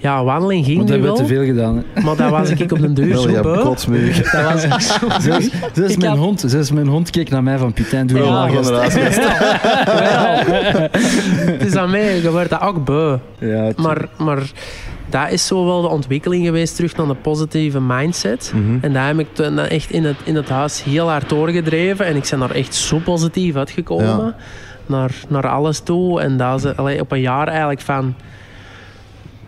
Ja, wandeling ging Maar dat nu hebben we wel, te veel gedaan. hè. maar dat was ik op de deur zo ja, beu. Dat was ik zo Zelfs, zelfs, Ik mijn had- hond, zelfs mijn hond keek naar mij van Pieter, doe Ja. <laughs> <laughs> Wel. Het is aan mij, je wordt dat ook beu. Ja, Maar, maar dat is zo wel de ontwikkeling geweest terug naar de positieve mindset. Mhm. En daar heb ik toen echt in het, in het huis heel hard doorgedreven. En ik ben daar echt zo positief uitgekomen. Ja. Naar, naar alles toe. En dat is allee, op een jaar eigenlijk van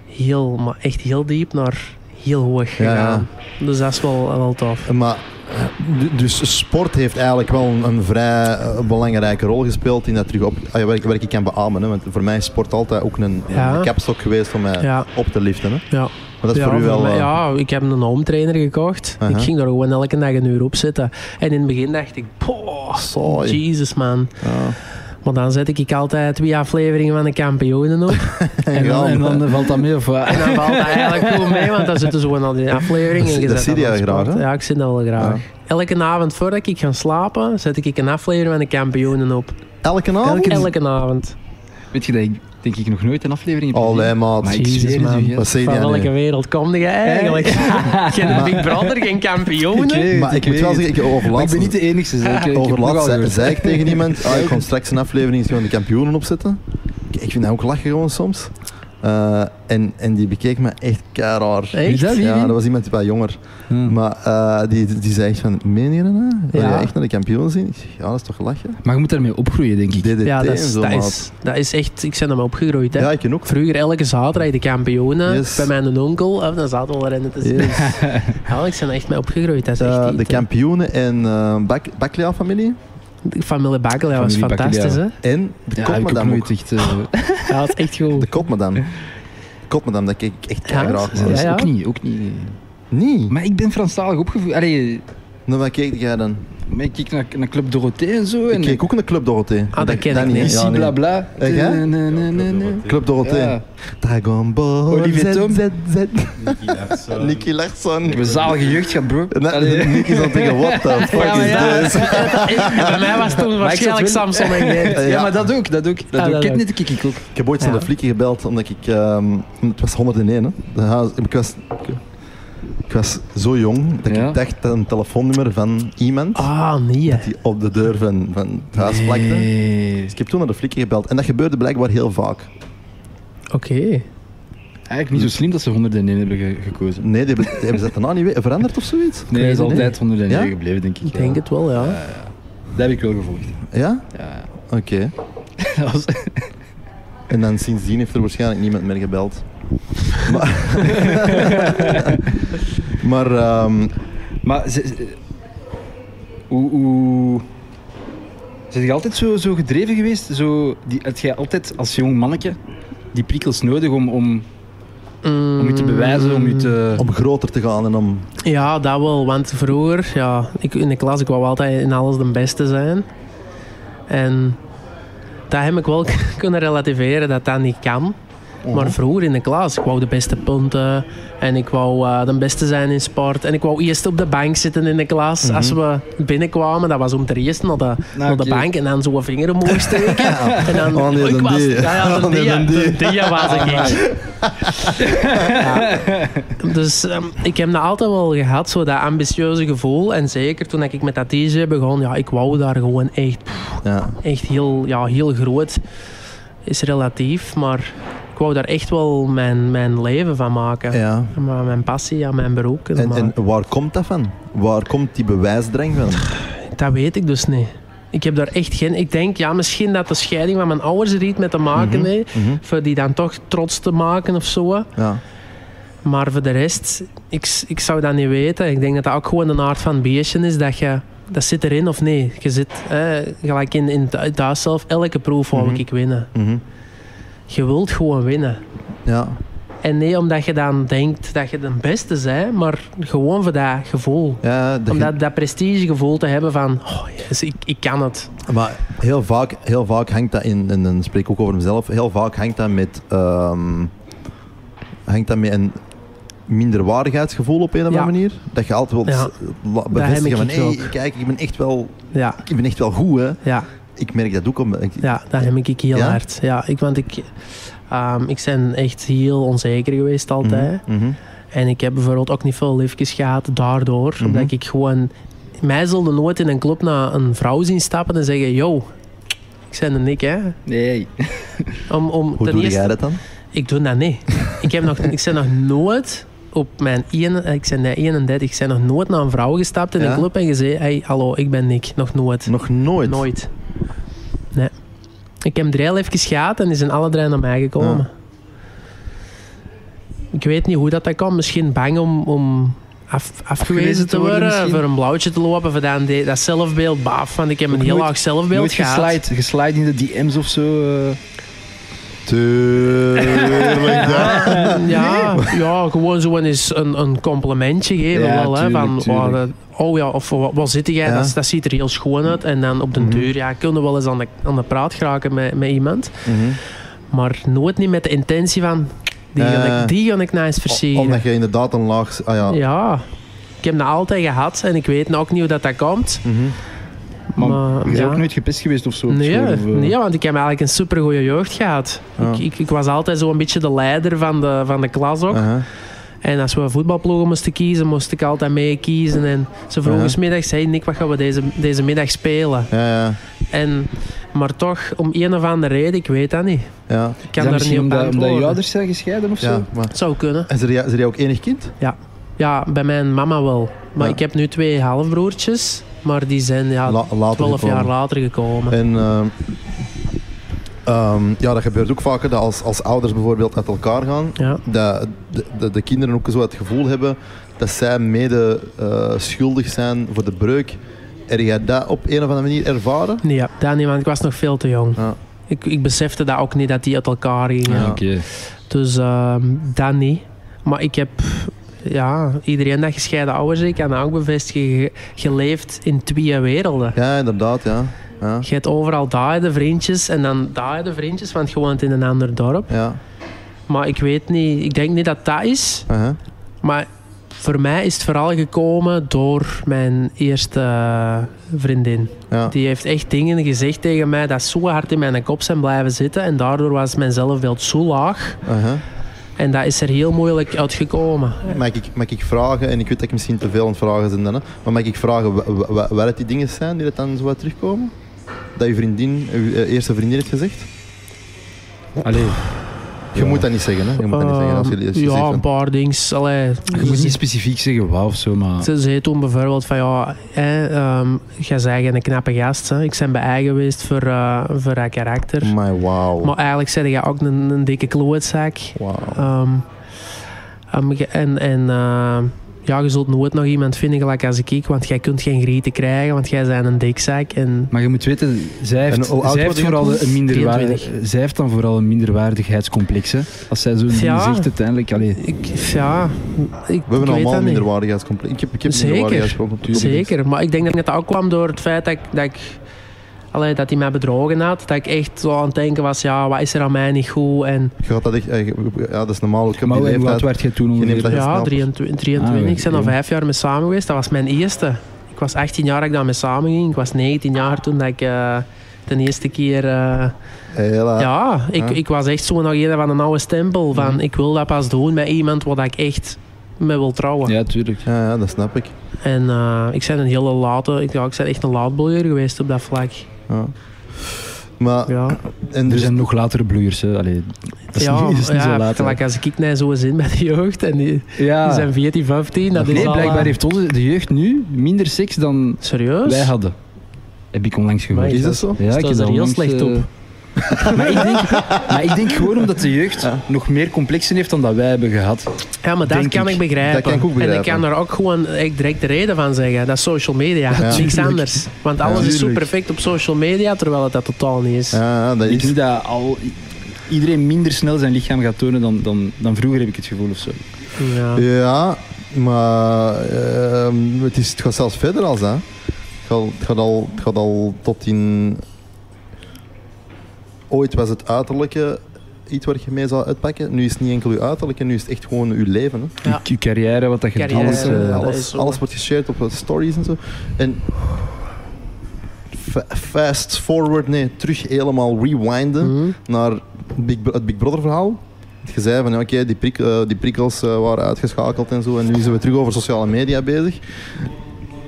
heel, maar echt heel diep naar heel hoog Ja, ja. gegaan. Dus dat is wel, wel tof. Maar, eh, dus sport heeft eigenlijk wel een, een vrij eh, belangrijke rol gespeeld in dat terug op, ah, waar, ik, waar ik kan beamen. Hè, want voor mij is sport altijd ook een, Ja. een kapstok geweest om mij Ja. op te liften. Hè. Ja. Maar dat is ja, voor u wel... mij- eh, ja, ik heb een home trainer gekocht. Ik ging daar gewoon elke dag een uur op zitten. En in het begin dacht ik, Saai. Jesus man. ja. Maar dan zet ik altijd twee afleveringen van de kampioenen op. <laughs> En dan, en dan valt dat mee of wat? En dan valt dat eigenlijk goed mee, want dan zitten zo in al die afleveringen. Dat- dat zie je graag, hè? Ja, ik zit dat wel graag. Ja. Elke avond voordat ik ga slapen, zet ik een aflevering van de kampioenen op. Elke avond? Elke avond. Weet je dat ik denk ik nog nooit een aflevering heb Allee, gezien? maat. Maar Jezus, man. Wat zeg Van welke nu? wereld kom je eigenlijk? <laughs> Geen Big Brother, geen kampioenen? Maar ik moet wel zeggen, ik ik ben niet de enige. zeg. Ik, ik heb overlaatst nogal zei, ik tegen iemand, ah, ik kon <laughs> straks een aflevering gewoon de kampioenen opzetten. Ik, ik vind dat ook lachen gewoon soms. Eh, en, en die bekeek me echt raar. Echt? Dat? Ja, dat was iemand wat jonger. Hmm. Maar eh, die, die zei echt van, meen je dat nou? Wil Ja. je echt naar de kampioen zien? Ik zeg, ja, dat is toch lachen? Maar je moet daarmee opgroeien, denk ik. DDT Ja, dat is, zo, dat, is, dat is echt... Ik ben ermee opgegroeid, hè. Ja, ik ook. Vroeger elke zaterdag de kampioenen Yes. bij mijn onkel. Of dan zaten we al rennen te zien. Yes. Ja, ik ben er echt mee opgegroeid. Dat is echt Eh, de kampioenen en uh, Baklia-familie. De familie Bakkel, ja, was Familie fantastisch, hè. En de Ja, heb ik ook kotmadam ook. nooit echt... eh, <laughs> Ja, dat is echt goed. De kotmadam. De kotmadam, dat kijk ik echt Ja, graag. Ja, dat is ja. ook niet, ook niet. Niet? Maar ik ben Franstalig opgevoed. Allee, Nou, wat keek jij dan? Maar ik kijk naar, naar Club Dorothée en zo. Ik En keek ook naar Club Dorothée. Ah, dat ken ik niet. niet. Ici, Ja, nee. bla bla. Echt, hè? Nee, nee, nee, nee, nee. Club Dorothée. Ja. Dragon Ball. Olivier Z, Tom. Z, Z. Nicky Larsson. Ik heb een zalige jeugd gehad, bro. Nee. <laughs> Nicky is aan tegen what the <laughs> fuck Ja, is ja. this? <laughs> Bij mij was het toen waarschijnlijk en Geert. Ja. Maar dat ook, dat ook. Dat ook. dat Ik heb een kijk ook. Ik heb ooit Ja. de flikken gebeld omdat ik... ehm, het was 101, hè. De huis, ik was... Ik was zo jong dat Ja? ik dacht dat een telefoonnummer van iemand Ah, nee. hè. die op de deur van, van het huis plakte. Nee. Dus ik heb toen naar de flikker gebeld. En dat gebeurde blijkbaar heel vaak. Oké. Eigenlijk niet zo slim dat ze 101 hebben ge- gekozen. Nee, die hebben, die hebben ze dat daarna niet weer veranderd of zoiets? Nee, hij is altijd 101 Ja? gebleven, denk ik. Ik denk het wel, ja. Dat heb ik wel gevolgd. Ja? Ja. Oké. <laughs> Dat was- En dan sindsdien heeft er waarschijnlijk niemand meer gebeld. Maar, <laughs> maar ehm, Maar ze, ze- hoe, hoe... Zijn je altijd zo, zo gedreven geweest? Zo, die, had jij altijd als jong manneke die prikkels nodig om, om, om je te bewijzen, om je te... om groter te gaan en om... Ja, dat wel. Want vroeger, ja, ik, in de klas, ik wou altijd in alles de beste zijn. En dat heb ik wel <laughs> kunnen relativeren dat dat niet kan. Maar vroeger in de klas, ik wou de beste punten en ik wou eh, de beste zijn in sport. En ik wou eerst op de bank zitten in de klas. Als we binnenkwamen, dat was om te eerst naar de, naar de bank en dan zo een vinger omhoog <laughs> steken. En dan, Oh nee, ik was, die. ja, Oh <laughs> nee, die. <laughs> was ik. Ja. Dus ehm, ik heb dat altijd wel gehad, zo dat ambitieuze gevoel. En zeker toen ik met dat DJ begon, ja, ik wou daar gewoon echt, Ja. echt heel, ja, heel groot. Is relatief, maar wou daar echt wel mijn, mijn leven van maken. ja. Maar Mijn passie, ja, mijn beroep. En, en waar komt dat van? Waar komt die bewijsdrang van? Dat weet ik dus niet. Ik heb daar echt geen... Ik denk, ja, misschien dat de scheiding van mijn ouders er iets mee te maken Mhm, heeft. mhm. Voor die dan toch trots te maken of zo. Ja. Maar voor de rest, ik, ik zou dat niet weten. Ik denk dat dat ook gewoon de aard van beestje is. Dat je... Dat zit erin of nee. Je zit, eh, gelijk in, in thu- thuis zelf, elke proef wou Mhm. ik winnen. Mhm. Je wilt gewoon winnen. Ja. En nee omdat je dan denkt dat je de beste bent, maar gewoon voor dat gevoel. ja dat Om dat, dat prestigegevoel te hebben van, oh yes, ik, ik kan het. Maar heel vaak, heel vaak hangt dat in, en dan spreek ik ook over mezelf, heel vaak hangt dat met, ehm, hangt dat met een minderwaardigheidsgevoel op een of Ja. andere manier. Dat je altijd wilt Ja. bevestigen van, hey, kijk, ik ben echt wel, Ja, ik ben echt wel goed, hè. ja, Ik merk dat ook. Om, ik, ja dat heb ik heel Ja? hard. Ja, ik, want ik, ehm, ik ben echt heel onzeker geweest altijd. Mhm, mhm. En ik heb bijvoorbeeld ook niet veel liefjes gehad daardoor. Mhm. Omdat ik gewoon... Mij zulde nooit in een club naar een vrouw zien stappen en zeggen... Yo, ik ben een Nick, hè. Nee. <laughs> Om, om Hoe doe eerste- jij dat dan? Ik doe dat niet. ik, heb nog, <laughs> ik ben nog nooit op mijn... Ene, ik ben net 31. Ik ben nog nooit naar een vrouw gestapt in Ja? een club en gezegd... Hey, hallo, ik ben Nick. Nog nooit. Nog nooit. Nooit. Nee. Ik heb drie liefjes gehad en die zijn alle drie naar mij gekomen. Ja. Ik weet niet hoe dat, dat komt. Misschien bang om, om af, afgewezen, Afgewezen te worden worden. misschien? Voor een blauwtje te lopen. Voor dan dat zelfbeeld. Baaf, want ik heb een heel laag zelfbeeld Nooit gehad. geslide, geslide in de DM's of zo. eh. Tuurlijk. <laughs> Ja, ja, ja, gewoon zo eens een, een complimentje geven. Ja, wel, hè, van, tuurlijk. oh, dat- oh ja, of wat, zit jij? Ja. Dat, dat ziet er heel schoon uit. En dan op de Mhm. deur ja, kunnen we wel eens aan de, aan de praat geraken met, met iemand. Mhm. Maar nooit niet met de intentie van... Die ga Eh, ik, die ga ik O- versieren. Omdat je inderdaad een laag... Ah ja. Ja, ik heb dat altijd gehad. En ik weet nou ook niet hoe dat, dat komt. Mhm. Maar, Maar, je bent ja. ook nooit gepest geweest of zo? Nee, school, of, eh? nee, want ik heb eigenlijk een supergoeie jeugd gehad. Ja. Ik, ik, ik was altijd zo'n beetje de leider van de, van de klas ook. En als we voetbalploegen moesten kiezen, moest ik altijd mee kiezen. En ze vroegen Ja. s middags, hey Nick, wat gaan we deze, deze middag spelen? Ja, ja. En, maar toch, om een of andere reden, ik weet dat niet. ja. Ik kan daar niet op omdat, omdat je ouders zijn gescheiden of ja zo? maar... Zou kunnen. En zijn jij, ook enig kind? Ja, bij mijn mama wel. Maar Ja. ik heb nu twee halfbroertjes. Maar die zijn ja, La- later 12 jaar later gekomen. En ehm, ehm, ja, dat gebeurt ook vaker dat als, als ouders bijvoorbeeld uit elkaar gaan, Ja. dat de, de, de kinderen ook zo het gevoel hebben dat zij mede eh, schuldig zijn voor de breuk. Heb jij dat op een of andere manier ervaren? Nee, ja, dat niet, want ik was nog veel te jong. Ja. Ik, ik besefte dat ook niet, dat die uit elkaar gingen. Ja. Oké. Dus ehm dat niet. Maar ik heb, ja, iedereen dat gescheiden ouders is, kan dat ook bevestigen. Leeft in twee werelden. Ja, inderdaad, ja. Ja, Je hebt overal daar de vriendjes en dan daar de vriendjes, want je woont in een ander dorp. ja. Maar ik weet niet, ik denk niet dat dat is. aha. Maar voor mij is het vooral gekomen door mijn eerste vriendin. ja. Die heeft echt dingen gezegd tegen mij dat zo hard in mijn kop zijn blijven zitten. En daardoor was mijn zelfbeeld zo laag. aha. En dat is er heel moeilijk uitgekomen. Mag ik, mag ik vragen, en ik weet dat ik misschien te veel aan het vragen ben, dan, hè, maar mag ik vragen wa- wa- wa- wat het die dingen zijn die dat dan zo wat terugkomen? Dat je vriendin, je eh, eerste vriendin heeft gezegd? Allee, Je moet dat niet zeggen, hè? Je moet dat niet zeggen. Als je, als je Ehm, ja, zegt een paar dingen. Allee, je moet niet specifiek zeggen wauw of zo, maar... Ze zei toen bijvoorbeeld van ja, hè, ehm, jij bent een knappe gast. Hè. Ik ben bij eigen geweest voor, eh, voor haar karakter. my wow. Maar eigenlijk zei je ook een, een dikke klootzak. wow. Ehm, ehm, en en ja, je zult nooit nog iemand vinden gelijk als ik, want jij kunt geen grieten krijgen, want jij bent een dikzak. En Maar je moet weten, zij heeft, zij heeft vooral een minderwaardig, 23. zij heeft dan vooral een minderwaardigheidscomplex. Hè? Als zij zo'n ding Ja. zegt uiteindelijk, allee, ik, ja, ik, We hebben allemaal niet. minderwaardigheidscomplex. Ik heb, ik heb Zeker. minderwaardigheidscomplex. Zeker, maar ik denk dat het ook kwam door het feit dat ik, dat ik allee, dat hij mij bedrogen had. Dat ik echt zo aan het denken was, ja, wat is er aan mij niet goed? En Je gaat dat echt, eh, ja, dat is normaal. Ik heb maar leeftijd. werd toen Je ongeveer? dat- ja, snel. 23. 23. Ah, ik ben al vijf jaar mee samen geweest. Dat was mijn eerste. Ik was 18 jaar dat ik daarmee samen ging. Ik was 19 jaar toen dat ik eh, de eerste keer... eh, Hela. ja, ik, Ja. ik was echt zo nog een van een oude stempel. Van, Mhm. Ik wil dat pas doen met iemand waar ik echt mee wil trouwen. Ja, tuurlijk. Ja, ja, dat snap ik. En eh, ik ben een hele late... Ik, ja, ik ben echt een laatbloeier geweest op dat vlak. Ja. Maar, Ja, en Er dus, zijn nog latere bloeiers. Hè. Allee, dat is ja, niet, is niet ja zo laat. gelijk als ik naar zo'n zin met de jeugd. En die, Ja. die zijn 14, 15. Dat is nee, al, blijkbaar eh, heeft onze, de jeugd nu minder seks dan Serieus? wij hadden. Heb ik onlangs gehoord. Is dat zo? Ja, ik dat er heel slecht eh, op. maar, ik denk, maar ik denk gewoon omdat de jeugd Ja. nog meer complexen heeft dan dat wij hebben gehad. Ja, maar dat kan ik. ik begrijpen. Dat kan ik ook En ik begrijpen. kan daar ook gewoon direct de reden van zeggen. Dat is social media. Ja. Niks anders. Want alles Ja. is zo perfect op social media, terwijl het dat totaal niet is. ja, dat Ik denk dat al iedereen minder snel zijn lichaam gaat tonen dan, dan, dan vroeger, heb ik het gevoel of zo. Ja. Ja, maar ehm, het, is, het gaat zelfs verder als dat. Het gaat, het gaat, al, het gaat al tot in... Ooit was het uiterlijke iets waar je mee zou uitpakken. Nu is het niet enkel je uiterlijke, nu is het echt gewoon je leven. Hè. Ja. Je, je carrière, wat dat je doet. Alles, eh, eh, dat alles, alles wordt geshared op wat stories en zo. En fa- fast forward, nee, terug helemaal rewinden Mhm. naar Big, het Big Brother verhaal. Je zei van ja, oké, die, prik, eh, die prikkels eh, waren uitgeschakeld en zo. En nu zijn we terug over sociale media bezig.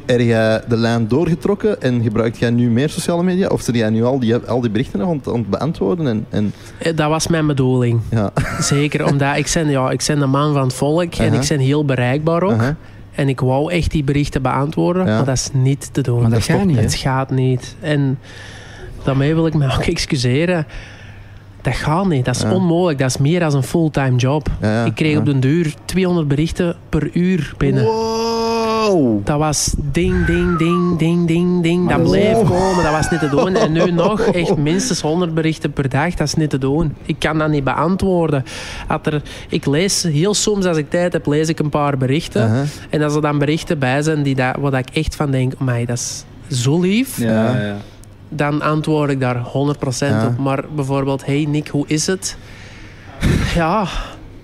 Er jij de lijn doorgetrokken en gebruikt jij nu meer sociale media? Of zit jij nu al die, al die berichten nog aan het, aan het beantwoorden? En, en, Eh, Dat was mijn bedoeling. ja. <laughs> Zeker omdat ik ben, ja, ik ben de man van het volk en Aha. ik ben heel bereikbaar ook. Aha. En ik wou echt die berichten beantwoorden, Ja. maar dat is niet te doen. Maar dat gaat niet? Het gaat niet. En daarmee wil ik me ook <laughs> excuseren. Dat gaat niet. Dat is Ja. onmogelijk. Dat is meer dan een fulltime job. Ja, ja, ik kreeg ja. op den duur 200 berichten per uur binnen. Wow! Dat was ding, ding, ding, ding, ding, ding. Dat bleef komen. Dat was niet te doen. En nu nog echt minstens 100 berichten per dag. Dat is niet te doen. Ik kan dat niet beantwoorden. Dat er, ik lees heel soms, als ik tijd heb, lees ik een paar berichten. En als er dan berichten bij zijn die dat, waar ik echt van denk, mij dat is zo lief, Ja, Ja. Dan antwoord ik daar 100% Ja. op. Maar bijvoorbeeld, hey Nick, hoe is het? Ja,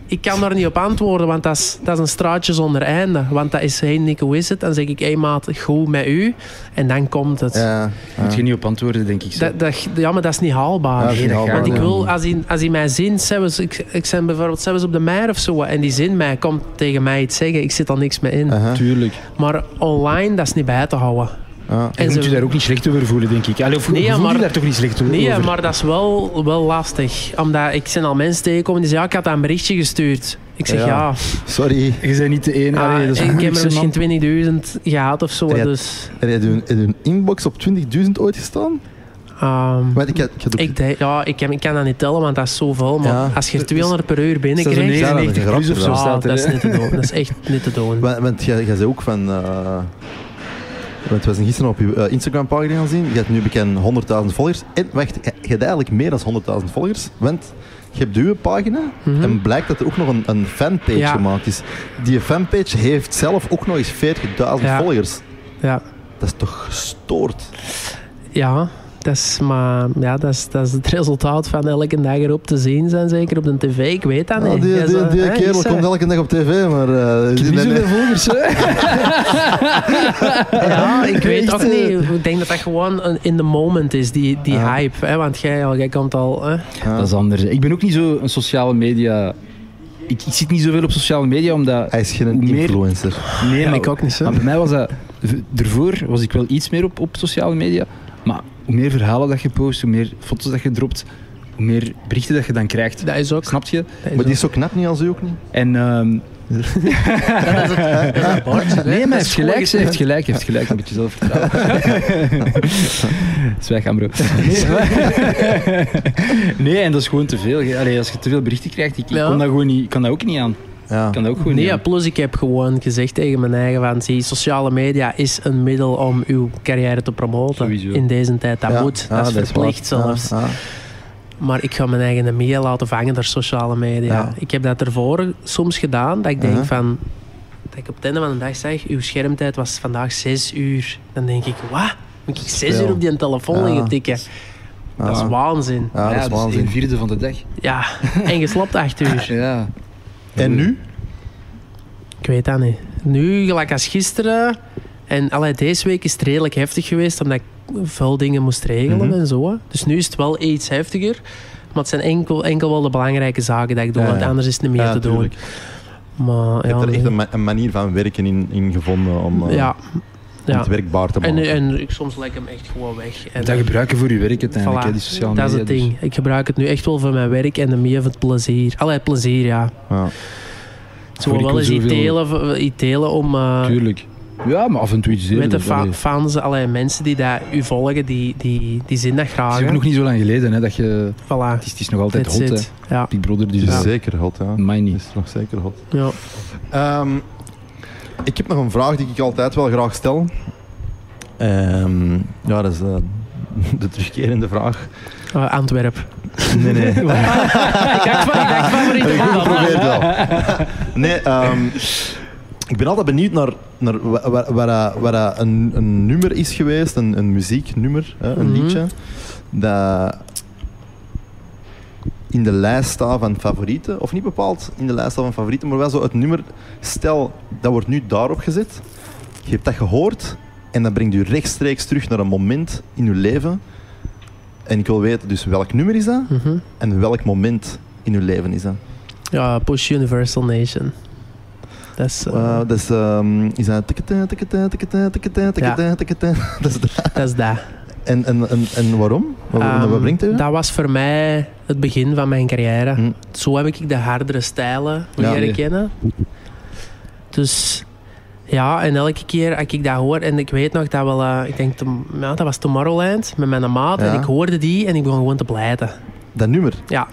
ik kan daar niet op antwoorden, want dat is, dat is een straatje zonder einde. Want dat is, hey Nick, hoe is het? Dan zeg ik, hey maat, goed met u. En dan komt het. Ja, Moet je niet op antwoorden, denk ik. Zo. Dat, dat, ja, maar dat is niet haalbaar. Ja, dat is niet dat haalbaar, gaat Want ik wil, als hij, als hij mij zin, zelfs, ik, ik ben bijvoorbeeld zelfs op de meijer of zo, en die zin mij komt tegen mij iets zeggen, ik zit er niks mee in. Tuurlijk. Maar online, dat is niet bij te houden. Ja. En moet je daar ook niet slecht over voelen, denk ik. Allee, of Nee, voel maar- je daar toch niet slecht over? Nee, maar dat is wel, wel lastig. Omdat ik zijn al mensen tegenkomen die zeggen, ja, ik had dat een berichtje gestuurd. Ik zeg, Ja. ja, Sorry. Je bent niet de enige. ah, Allee, dat is ik heb er misschien 20.000 gehad of zo. Ja. Dus, Heb je een, een inbox op 20.000 ooit gestaan? ehm, Maar ik, had- ik, ik, ja, ik, kan, ik kan dat niet tellen, want dat is zoveel. Maar Ja. als je er 200 per uur binnenkrijgt, dat is een 99 plus of grap, zo ja. ah, staat er. dat is hè. niet te doen. Dat is echt niet te doen. <laughs> Want, want jij, jij zei ook van... eh want we zijn gisteren op je eh, Instagram-pagina gaan zien. Je hebt nu bekend 100.000 volgers. En wacht, je hebt eigenlijk meer dan 100.000 volgers. Want je hebt uw pagina Mhm. en blijkt dat er ook nog een, een fanpage Ja. gemaakt is. Die fanpage heeft zelf ook nog eens 40.000 Ja. volgers. Ja. Dat is toch gestoord? Ja, dat is, maar, ja dat, is, dat is het resultaat van elke dag erop te zien zijn, zeker op de tv. Ik weet dat Ja, niet. die die, zo- die hè, kerel komt elke dag op tv, maar... eh, Ik die- nee, volgers, hè? <laughs> Ja, ik weet Echt, ook eh. niet. Ik denk dat dat gewoon een in the moment is, die, die Ja. hype. Hè? Want jij, al- jij komt al... Hè? Ja. Dat is anders. Ik ben ook niet zo een sociale media ik, ik zit niet zoveel op sociale media, omdat... Hij is geen meer- influencer. Nee, Ja, maar, ik ook niet, hè. maar bij mij was dat... Ervoor was ik wel iets meer op, op sociale media. Maar hoe meer verhalen dat je post, hoe meer foto's dat je dropt, hoe meer berichten dat je dan krijgt. Dat is ook. Snap je? dat is Maar die ook. is zo knap niet als u ook niet. En... ehm, <laughs> Dat is het, dat is het <laughs> nee, maar heeft gelijk, ze heeft gelijk, heeft gelijk. Een beetje zelfvertrouwen. <laughs> Zwijg aan, bro. Nee, en dat is gewoon te veel. Allee, als je te veel berichten krijgt, ik, ik Ja. kon dat gewoon niet, ik kan dat ook niet aan. Ja. Kan ook gewoon Nee, niet ja, plus ik heb gewoon gezegd tegen mijn eigen van, zie, sociale media is een middel om uw carrière te promoten. Sowieso. In deze tijd, dat Ja, moet. ja, dat is verplicht zelfs. Ja, ja. Maar ik ga mijn eigen meer laten vangen door sociale media. Ja. Ik heb dat ervoor soms gedaan, dat ik denk Uh-huh. van... Dat ik op het einde van de dag zeg, uw schermtijd was vandaag zes uur. Dan denk ik, wat? Moet ik zes uur op die telefoon Ja. liggen tikken? Dat is waanzin. Ja, dat is dus waanzin. een vierde van de dag. Ja, en geslapt acht uur. <laughs> Ja. En nu? Ik weet dat niet. Nu, gelijk als gisteren... En allee, deze week is het redelijk heftig geweest, omdat ik veel dingen moest regelen Mhm. en zo. hè. Dus nu is het wel iets heftiger. Maar het zijn enkel, enkel wel de belangrijke zaken die ik doe, Ja, want anders is het niet meer Ja, te doen. Maar Je ja, hebt er echt een, ma- een manier van werken in, in gevonden om, eh, ja, ja. het werkbaar te En, maken. en ik soms leg ik hem echt gewoon weg. En, Dat gebruiken voor je werk uiteindelijk, voilà, hè, die sociale dat is media. het ding. Ik gebruik het nu echt wel voor mijn werk en de meer voor het plezier. Allee, plezier, ja. ja. Zo wel wil eens iets delen, iets delen om... eh, Dus, Tuurlijk. Ja, maar af en toe iets delen. Weet de dat- fa- allee. fans, allee, mensen die dat u volgen, die, die, die zien dat Het graag. is ook hè. nog niet zo lang geleden hè, dat je... Voilà. Het is, het is nog altijd That's hot, hè. Ja. Big Brother, dus... Het is ja. zeker hot, ja. Mij Het niet. is nog zeker hot. Ja. Ehm, ik heb nog een vraag die ik altijd wel graag stel. Ehm, ja, dat is eh, <laughs> de terugkerende vraag. Uh, Antwerp. Nee, nee. <laughs> ik dacht van, ik dacht favoriete Ik wel. Nee, ehm, ik ben altijd benieuwd naar, naar wa- wa- waar, dat- waar een, een nummer is geweest, een, een muzieknummer, een Mhm. liedje, dat in de lijst staat van favorieten, of niet bepaald in de lijst staat van favorieten, maar wel zo het nummer, stel, dat wordt nu daarop gezet, je hebt dat gehoord en dat brengt u rechtstreeks terug naar een moment in uw leven. En ik wil weten dus welk nummer is dat Mhm. en welk moment in uw leven is dat. Ja, Push Universal Nation. Dat is, eh, Uh, <laughs> dat is, dat tikkete. Dat is dat. dat is dat. En, en, en, en waarom? Wat, Ehm, wat brengt u? Dat was voor mij het begin van mijn carrière. Hm. Zo heb ik de hardere stijlen Ja, leren nee. kennen. Dus ja, en elke keer als ik dat hoor, en ik weet nog dat wel, eh, ik denk, ja, dat was Tomorrowland met mijn maat, Ja. en ik hoorde die en ik begon gewoon te blijten. Dat nummer? Ja.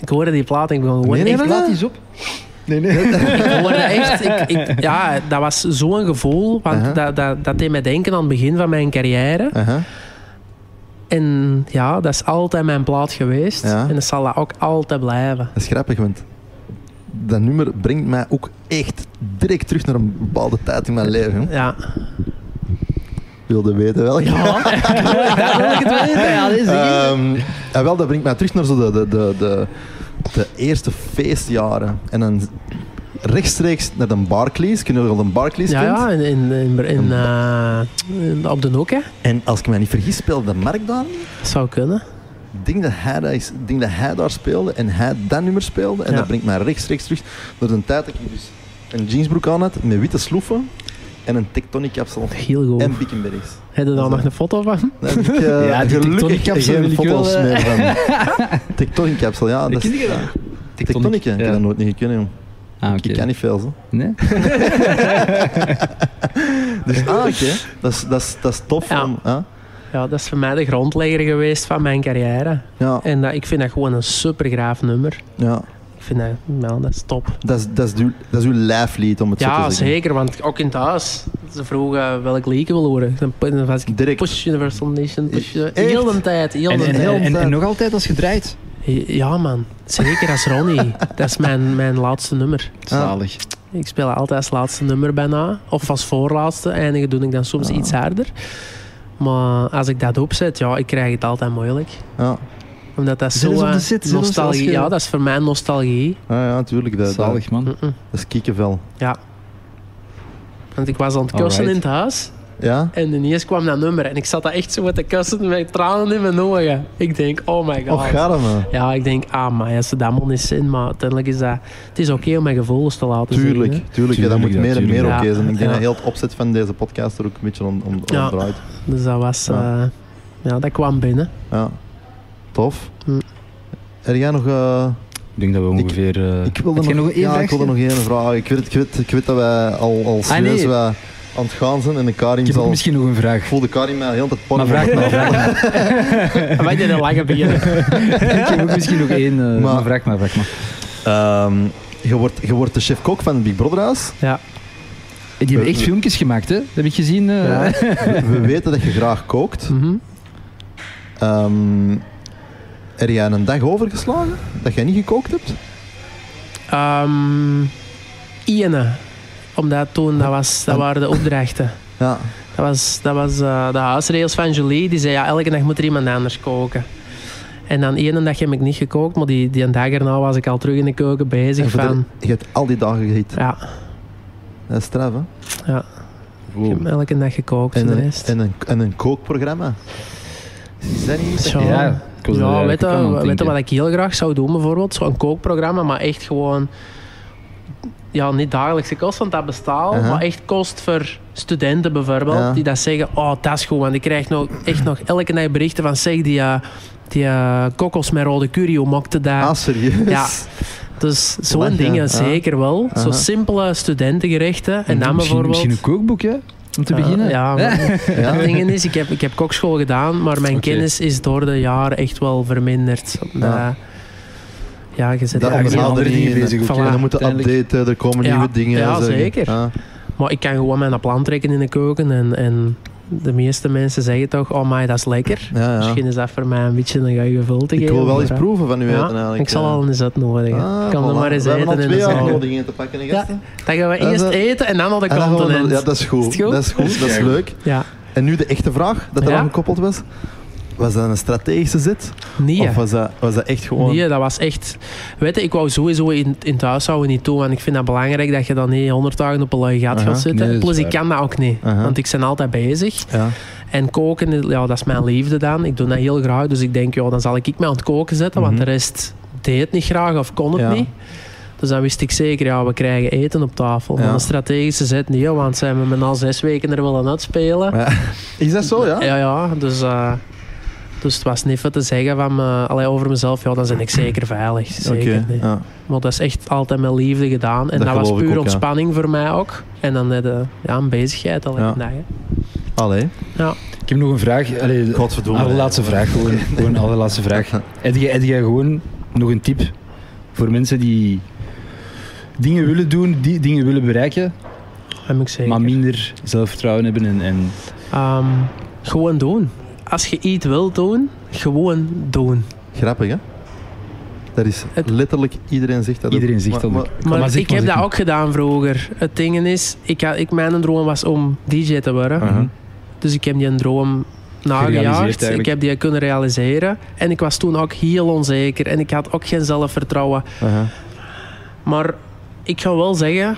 Ik hoorde die plaat en ik begon gewoon Nee, nee, Laat eens op. Nee, nee. <laughs> Ik hoorde echt... Ik, ik, ja, dat was zo'n gevoel, want dat, dat, dat deed mij denken aan het begin van mijn carrière. Aha. En ja, dat is altijd mijn plaat geweest. Ja. En dat zal dat ook altijd blijven. Dat is grappig, want dat nummer brengt mij ook echt direct terug naar een bepaalde tijd in mijn leven. Ja. Wilde weten welk? Ja, <laughs> daar wil ik het weten. Ja, dat is Ehm, ja, wel, dat brengt mij terug naar zo de, de, de, de, de eerste feestjaren. En dan rechtstreeks naar de Barclays. Kun je nog wel de Barclays Ja, kent? ja, in, in, in, in, eh, in- op de Nook, hè. En als ik me niet vergis, speelde Mark daar. Dat zou kunnen. Ik denk dat hij, dat is, ik denk dat hij daar speelde en hij dat nummer speelde. En Ja. dat brengt mij rechtstreeks terug naar de tijd dat ik dus een jeansbroek aan had met witte sloeven en een tectonic kapsel. Heel goed. En Bickenberries. Heb je daar nog een foto van? Heb ik <laughs> eh, Ja, die gelukkig tectonic kapsel geen foto's eh. meer van. <laughs> Tectonic kapsel, ja. Dat is, je dat? tectonic, hè. ik heb Ja. dat nooit niet gekend, jong. Ah. Ik kan niet veel, zo. Nee? <laughs> Dus, ah, oké. Dat, is, dat, is, dat is tof. Ja. Om, Ja, dat is voor mij de grondlegger geweest van mijn carrière. ja, En dat, ik vind dat gewoon een supergraaf nummer. ja. Ik vind dat, ja, dat is top. Dat is, dat, is uw, dat is uw lijflied, om het zo Ja, te zeggen. zeker, want ook in het huis. Ze vroegen welk lied ik wil horen. Dan dan was ik Direct. Push Universal Nation, push? Heel de tijd, heel En, de en, tijd. en, en, en nog altijd als je draait? Ja man, zeker als Ronnie. <laughs> dat is mijn, mijn laatste nummer. Zalig. Ik speel altijd als laatste nummer bijna. Of als voorlaatste. Eindigen doe ik dan soms Ah. iets harder. Maar als ik dat opzet, ja, ik krijg het altijd moeilijk. Ja, Omdat dat zo eh, zit, als nostalgie. je- Ja, dat is voor mij nostalgie. ja, ja natuurlijk. Dat, Zalig, man. Dat is kiekenvel. Ja. Want ik was aan het kussen Alright. in het huis. Ja? En ineens kwam dat nummer. En ik zat daar echt zo met de kussen met tranen in mijn ogen. Ik denk, oh my god. Och, ga dan maar. Ja, ik denk, ah, maar als ze dat moet niet zijn, maar uiteindelijk is dat... Het is oké om mijn gevoelens te laten Tuurlijk, zien. tuurlijk. ja, dat moet Tuurlijk, meer en meer tuurlijk. oké zijn. Ik denk Ja. dat heel het opzet van deze podcast er ook een beetje om, om, om Ja. draait. Dus dat was... Ja. eh, ja, dat kwam binnen. Ja. Tof. Hm. Er jij nog... eh, Ik denk dat we ongeveer... eh, ik wilde nog, nog één ja, ik wilde nog één vraag. Ik weet, ik weet, ik weet dat wij al, al serieus nee. wij aan het gaan zijn en de Karim Ik heb ook zal... misschien nog een Ik vraag. voelde Karim mij de hele tijd Maar vraag maar. <laughs> <laughs> Wij deden lachen beginnen. <laughs> ik heb ook misschien nog één. eh, Maar- maar vraag maar, vraag maar. Ehm, je, wordt, je wordt de chef-kok van het Big Brother Huis. Ja. Die hebben echt filmpjes gemaakt, hè? Dat heb ik gezien. eh. Ja. We, we weten dat je graag kookt. Mhm. Ehm er jij een dag overgeslagen dat jij niet gekookt hebt? Ehm, Iene. Omdat toen, dat, was, dat waren de opdrachten. Ja. Dat was, dat was eh, de huisregels van Julie. Die zei, ja, elke dag moet er iemand anders koken. En dan ene dag heb ik niet gekookt, maar die, die een dag erna was ik al terug in de keuken bezig de- van... je hebt al die dagen gegeten. Ja, Dat is straf, hè? ja, ik heb elke dag gekookt En de een, rest. en, een, en een kookprogramma. Is dat niet? Zo. Ja, Ja, eigenlijk weet je, wat ik heel graag zou doen bijvoorbeeld? Zo'n kookprogramma, maar echt gewoon... Ja, niet dagelijkse kost, want dat bestaat al. Aha. Maar echt kost voor studenten bijvoorbeeld. Ja. Die dat zeggen, oh, dat is goed. Want ik krijg nog, echt nog elke dag berichten van... Zeg, die, eh, die eh, kokkels met rode curry, hoe maakte dat? Ah, serieus? Ja. Dus zo'n dingen ja. zeker wel. Zo simpele studentengerechten. En dan misschien, bijvoorbeeld... Misschien een kookboek, hè? Om te Ja, beginnen. Ja, maar <laughs> Ja? het ding is, ik heb, ik heb kokschool gedaan, maar mijn kennis is door de jaren echt wel verminderd. Ja. Ja. je zit Dat er bent onderhouden andere niet bezig, Voilà. ja. Dan moeten updaten, er komen Ja. nieuwe dingen. Ja, zeggen. zeker. Ah. Maar ik kan gewoon mijn plan trekken in de keuken. En, en de meeste mensen zeggen toch, oh my, dat is lekker. Ja, ja. Misschien is dat voor mij een beetje een gevul te Ik geven. wil wel eens ja. proeven van u eten Ja, eigenlijk. ik zal ja. al een zet nodigen. Ah, ik kan er voilà. maar eens We hebben eten al twee te pakken, hè, Ja. Dan gaan we Dat is eerst een- eten en dan naar de En continent. Ja, dat is goed. Is het goed? Dat is goed, dat is leuk. Ja. En nu de echte vraag, dat er Ja. aan gekoppeld was. Was dat een strategische zit? Nee. Of was dat, was dat echt gewoon... Nee, dat was echt... Weet je, ik wou sowieso in, in het huishouden niet doen, want ik vind dat belangrijk dat je dan niet honderd dagen op een lui gat Aha. gaat zitten. Nee, Plus, ik kan dat ook niet, Aha. want ik ben altijd bezig. Ja. En koken, ja, dat is mijn liefde dan. Ik doe dat heel graag, dus ik denk, ja, dan zal ik me aan het koken zetten, want Mhm. de rest deed het niet graag of kon het Ja. niet. Dus dan wist ik zeker, ja, we krijgen eten op tafel. Ja. Een strategische zet niet, want zijn we met al zes weken er willen uitspelen. Ja. Is dat zo, ja? Ja, ja, dus, eh, dus het was niet veel te zeggen van me, allee, over mezelf. Ja, dan ben ik zeker veilig. Zeker ja. Maar dat is echt altijd met liefde gedaan. En Dat dat, was puur ook, ja. ontspanning voor mij ook. En dan je ja, een bezigheid al Ja. dag. Allee. Ja. Ik heb nog een vraag. Allee, de Godverdomme. allerlaatste vraag. Gewoon, gewoon allerlaatste vraag. <laughs> Heb jij, heb jij gewoon nog een tip voor mensen die dingen willen doen, die dingen willen bereiken, maar minder zelfvertrouwen hebben en, en Ehm, gewoon doen. Als je iets wilt doen, gewoon doen. Grappig, hè? Dat is Het- letterlijk, iedereen zegt dat. ook. iedereen zegt dat Maar- ook. maar- Maar, zeg ik maar, heb zeg dat ook gedaan vroeger. Het ding is, ik, had- ik, mijn droom was om DJ te worden. Dus ik heb die droom nagejaagd. Ik heb die kunnen realiseren. En ik was toen ook heel onzeker. En ik had ook geen zelfvertrouwen. Maar ik ga wel zeggen,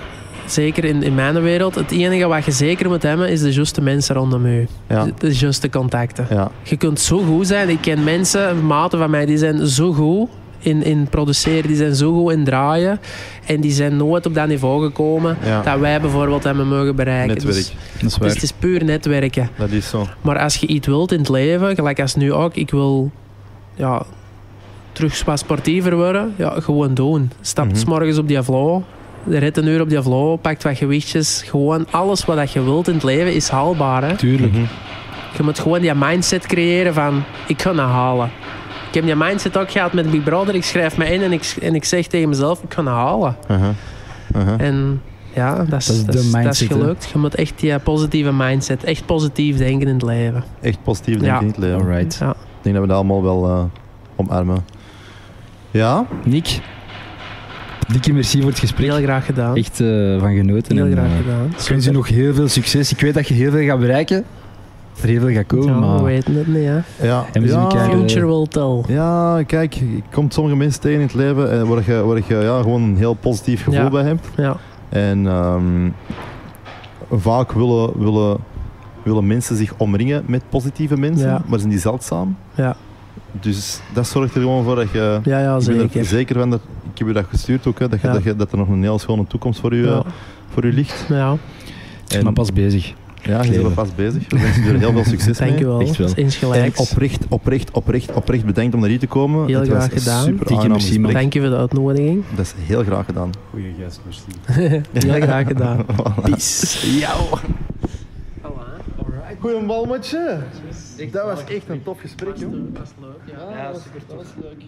zeker in, in mijn wereld, het enige wat je zeker moet hebben, is de juiste mensen rondom je. Ja. De, de juiste contacten. Ja. Je kunt zo goed zijn. Ik ken mensen, maten van mij, die zijn zo goed in, in produceren, die zijn zo goed in draaien. En die zijn nooit op dat niveau gekomen Ja. dat wij bijvoorbeeld hebben mogen bereiken. Netwerk. Dus, dat is dus waar. het is puur netwerken. Dat is zo. Maar als je iets wilt in het leven, gelijk als nu ook, ik wil ja, terug wat sportiever worden, ja, gewoon doen. Stap s morgens op die flow, rit een uur op die flow, pakt wat gewichtjes. Gewoon alles wat dat je wilt in het leven is haalbaar. Hè? Tuurlijk. Mhm. Je moet gewoon die mindset creëren van, ik ga dat halen. Ik heb die mindset ook gehad met Big Brother. Ik schrijf me in en ik, en ik zeg tegen mezelf, ik ga dat halen. Aha. Aha. En ja, dat is, Dat is dat de is, dat is mindset, hè? gelukt. Je moet echt die positieve mindset, echt positief denken in het leven. Echt positief denk Ja. ik in het leven. Alright. Ja. Ik denk dat we dat allemaal wel eh, omarmen. Ja, Nick, dikke merci voor het gesprek. Heel graag gedaan. Echt eh, van genoten. Heel en, graag eh, gedaan. Ik wens je nog heel veel succes. Ik weet dat je heel veel gaat bereiken. Er heel veel gaat komen, Ja, we maar... weten het niet, hè. ja. En we zien ja. elkaar, eh, Future will tell. Ja, kijk, je komt sommige mensen tegen in het leven eh, waar je, waar je ja, gewoon een heel positief gevoel Ja. bij hebt. Ja. En ehm, vaak willen, willen, willen mensen zich omringen met positieve mensen, Ja. maar zijn die zeldzaam. Ja, Dus dat zorgt er gewoon voor dat je... ja, ja ik ben er zeker. zeker van dat... Ik heb je dat gestuurd ook, hè, dat, je, Ja. dat, je, dat er nog een heel schone toekomst voor je, Ja. voor je ligt. Ja, Ik ben maar pas bezig. Ja, je bent pas bezig. We wensen je er heel veel <laughs> succes mee. dank echt wel. Insgelijks. En oprecht, oprecht, oprecht, oprecht bedankt om naar hier te komen. Heel Het graag gedaan. Super aangenaam. Dank je voor de uitnodiging. Dat is heel graag gedaan. Goeie gast, merci. <laughs> Heel graag gedaan. <laughs> Peace. Jou. Goeie balmatje. Dat was echt een tof gesprek, joh. Dat was leuk, ja. Ja, super tof. Dat was leuk.